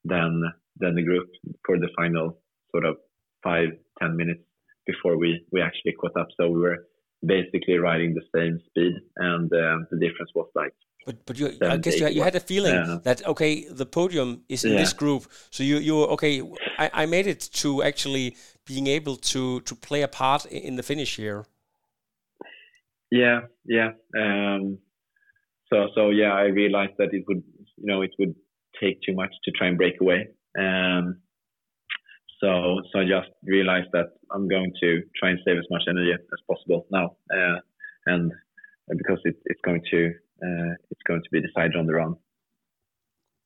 S2: than than the group for the final sort of five ten minutes before we we actually caught up. So we were basically riding the same speed, and uh, the difference was like.
S1: But but you, I guess you, you had a feeling uh, that okay, the podium is in yeah. this group, so you you okay. I, I made it to actually being able to to play a part in the finish here.
S2: Yeah, yeah. Um, so so yeah, I realized that it would you know it would take too much to try and break away. Um, so, so I just realized that I'm going to try and save as much energy as possible now, uh, and because it, it's going to uh, it's going to be decided on the run.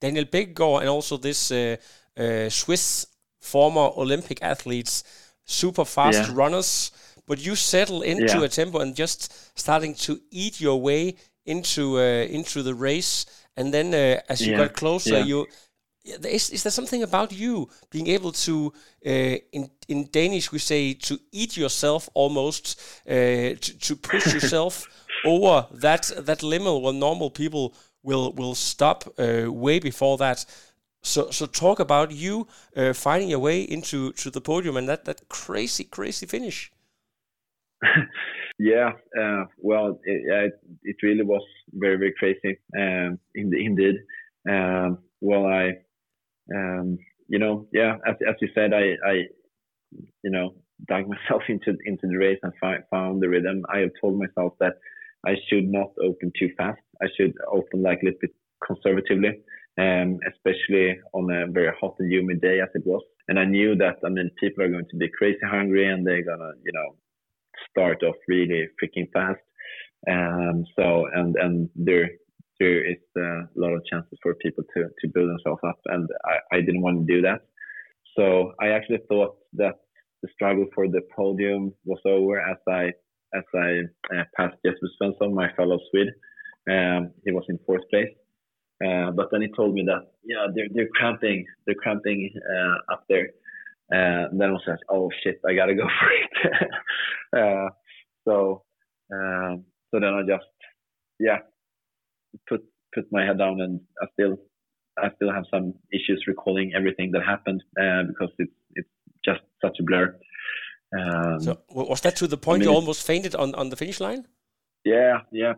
S1: Daniel Bækkegård and also this uh, uh, Swiss former Olympic athletes, super fast yeah. runners, but you settle into yeah. a tempo and just starting to eat your way into uh, into the race, and then uh, as you yeah. got closer, you is, is there something about you being able to uh, in in Danish we say to eat yourself almost uh, to, to push yourself over that that limit where normal people will will stop uh, way before that. So so talk about you uh, finding your way into to the podium and that that crazy crazy finish.
S2: Yeah uh, well it, it really was very very crazy um, indeed. Um, well I um, you know, yeah, as, as you said, I, I, you know, dug myself into into the race and fi- found the rhythm. I have told myself that I should not open too fast. I should open like a little bit conservatively, um, especially on a very hot and humid day as it was. And I knew that I mean people are going to be crazy hungry and they're gonna you know start off really freaking fast. Um, so and and they're there is a lot of chances for people to, to build themselves up. And I, I didn't want to do that. So I actually thought that the struggle for the podium was over as I as I uh, passed Jesper Svensson, my fellow Swede. Um, he was in fourth place. Uh, but then he told me that yeah they're they're cramping they're cramping uh, up there. Uh, then I was like oh shit I gotta go for it. Uh, so um, so then I just yeah put put my head down, and I still I still have some issues recalling everything that happened uh, because it's it's just such a blur.
S1: Um, so was that to the point I mean, you almost fainted on, on the finish line?
S2: Yeah, yeah.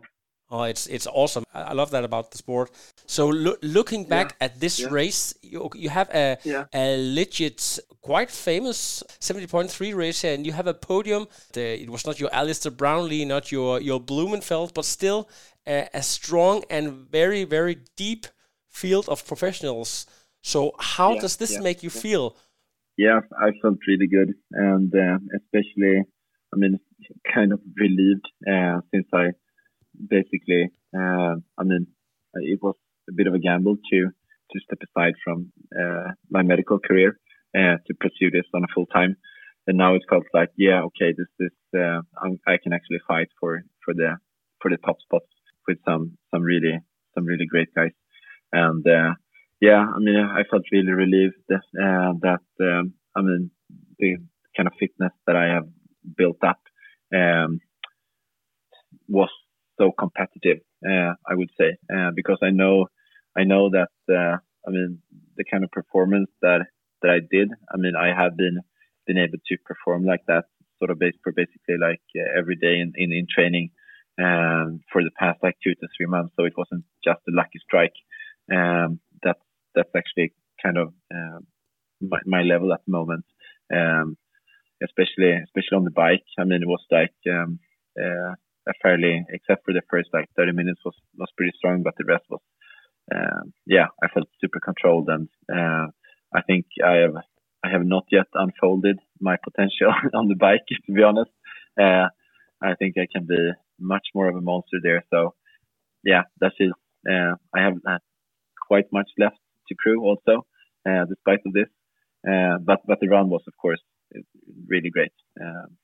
S1: Oh, it's it's awesome. I love that about the sport. So lo looking back yeah, at this yeah. race, you, you have a yeah. a legit, quite famous 70.3 race here, and you have a podium. The, it was not your Alistair Brownlee, not your your Blummenfelt, but still a, a strong and very very deep field of professionals. So how does this make you feel?
S2: Yeah, I felt really good, and uh, especially, I mean, kind of relieved uh, since I basically, uh, I mean, it was a bit of a gamble to to step aside from uh, my medical career uh, to pursue this on a full time. And now it felt like, yeah, okay, this is uh, I can actually fight for for the for the top spots with some some really some really great guys. And uh, yeah, I mean, I felt really relieved that, uh, that um, I mean the kind of fitness that I have built up um, was so competitive. Uh, I would say uh, because I know I know that uh, I mean the kind of performance that that I did. I mean, I have been been able to perform like that sort of for basically like every day in, in, in training um, for the past like two to three months. So it wasn't just a lucky strike. Um, that's that's actually kind of uh, my, my, level at the moment. Um, especially especially on the bike. I mean, it was like um, uh, a fairly, except for the first like 30 minutes was was pretty strong, but the rest was, uh, yeah, I felt super controlled and uh, I think I have I have not yet unfolded my potential on the bike. To be honest, uh, I think I can be much more of a monster there. So yeah, that is. Uh, I have quite much left to crew also, uh, despite of this. Uh, but but the run was of course really great. Um,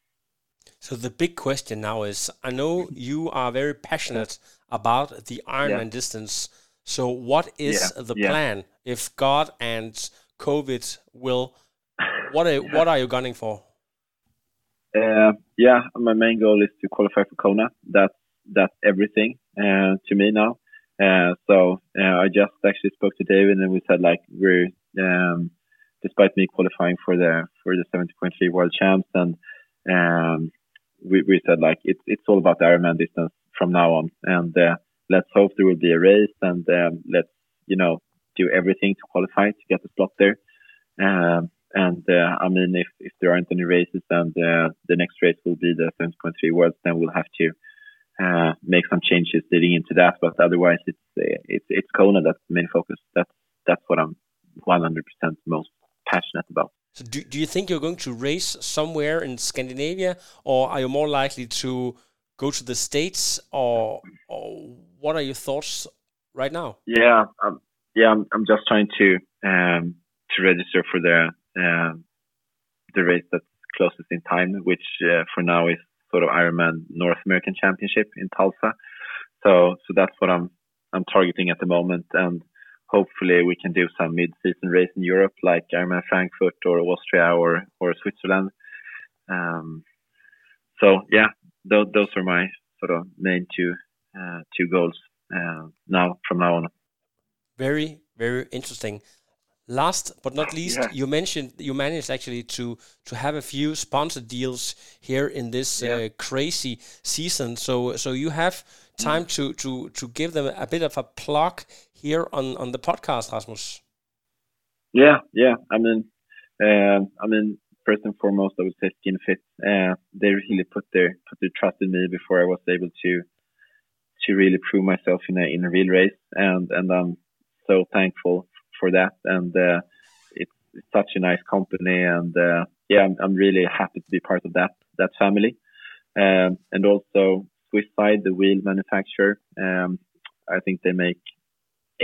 S1: so the big question now is: I know you are very passionate about the Ironman yeah. distance. So what is yeah. the yeah. plan if God and COVID will? What are what are you gunning for?
S2: Uh, yeah, my main goal is to qualify for Kona. That's that's everything uh, to me now. Uh, so uh, I just actually spoke to David and we said like we're um, despite me qualifying for the for the 70.3 World Champs and um, we, we said like it's it's all about the Ironman distance from now on and uh, let's hope there will be a race and um, let's you know do everything to qualify to get the slot there. Um, and uh, I mean, if, if there aren't any races and uh, the next race will be the 70.3 Worlds, then we'll have to uh, make some changes leading into that. But otherwise, it's it's it's Kona that's the main focus. That's that's what I'm 100% most passionate about.
S1: So, do do you think you're going to race somewhere in Scandinavia, or are you more likely to go to the states, or, or what are your thoughts right now?
S2: Yeah, um, yeah, I'm, I'm just trying to um, to register for the uh, the race that's closest in time, which uh, for now is sort of Ironman North American Championship in Tulsa. So so that's what I'm I'm targeting at the moment, and hopefully we can do some mid-season race in Europe, like Ironman Frankfurt or Austria or or Switzerland. Um, so yeah, those those are my sort of main two uh, two goals uh, now from now on.
S1: Very very interesting. Last but not least, yeah. you mentioned you managed actually to to have a few sponsor deals here in this yeah. uh, crazy season. So so you have time mm. to to to give them a bit of a plug here on on the podcast, Rasmus.
S2: Yeah, yeah. I mean, uh, I mean, first and foremost, I would say SkinFit. Uh, they really put their put their trust in me before I was able to to really prove myself in a in a real race, and and I'm so thankful for that. And uh, it's, it's, such a nice company, and uh, yeah, I'm, I'm, really happy to be part of that that family. Um, and also Swiss side, the wheel manufacturer. Um, I think they make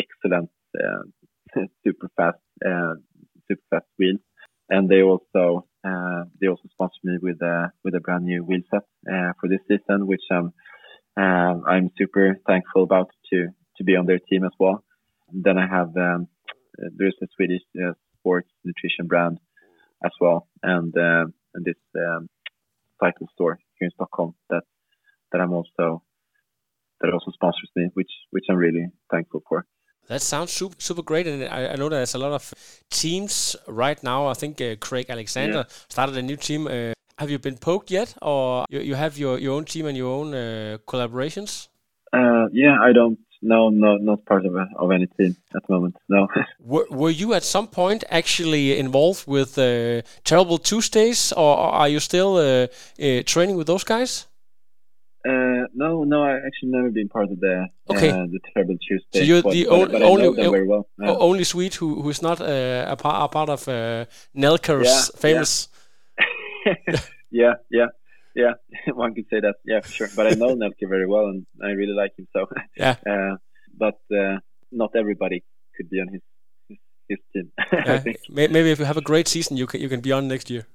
S2: excellent, super fast, super fast wheels. And they also uh, they also sponsor me with a with a brand new wheel set uh, for this season, which I'm I'm super thankful about to to be on their team as well. Then I have um, there's a Swedish uh, sports nutrition brand as well, and uh, and this um, cycle store here in Stockholm that that I'm also that also sponsors me, which which I'm really thankful for.
S1: That sounds super super great, and I, I know there's a lot of teams right now. I think uh, Craig Alexander yeah. started a new team. Uh, have you been poked yet, or you, you have your, your own team and your own uh, collaborations?
S2: Uh, yeah, I don't no, no, not part of a, of any team at the moment. No.
S1: were, were you at some point actually involved with uh, Terrible Tuesdays, or are you still uh, uh, training with those guys?
S2: Uh, no, no, I actually never been part of the okay. Uh, the Terrible Tuesdays.
S1: So you're but, the but, but only well. yeah. only Swede who who's not uh, a, part, a part of uh, Nelker's yeah, famous.
S2: Yeah. yeah, yeah yeah, one could say that. Yeah, for sure. But I know Nelke very well, and I really like him. So
S1: yeah.
S2: Uh, but uh, not everybody could be on his his, his team.
S1: Maybe if you have a great season, you can you can be on next year.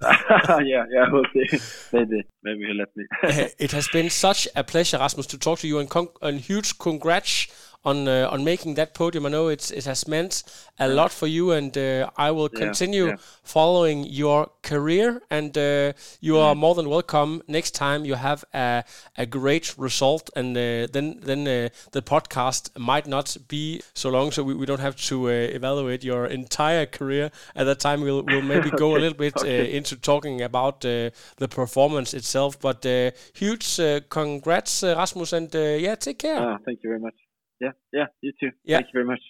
S2: yeah, yeah, we'll see. Maybe, maybe he'll let me.
S1: it has been such a pleasure, Rasmus, to talk to you, and, con- and huge congrats on uh, on making that podium. I know it's it has meant a lot for you, and uh, I will continue yeah, yeah. following your career. And uh, you are mm-hmm. more than welcome next time you have a, a great result, and uh, then then uh, the podcast might not be so long, so we, we don't have to uh, evaluate your entire career. At that time, we'll we'll maybe okay. go a little bit okay. into talking about the performance itself. But huge congrats, Rasmus, and yeah, take care.
S2: Ah, thank you very much yeah, yeah, you too. Yeah. Thank you very much.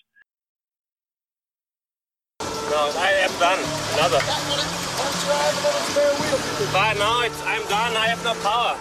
S3: No, I am done. Another. But now it's, I'm done. I have no power.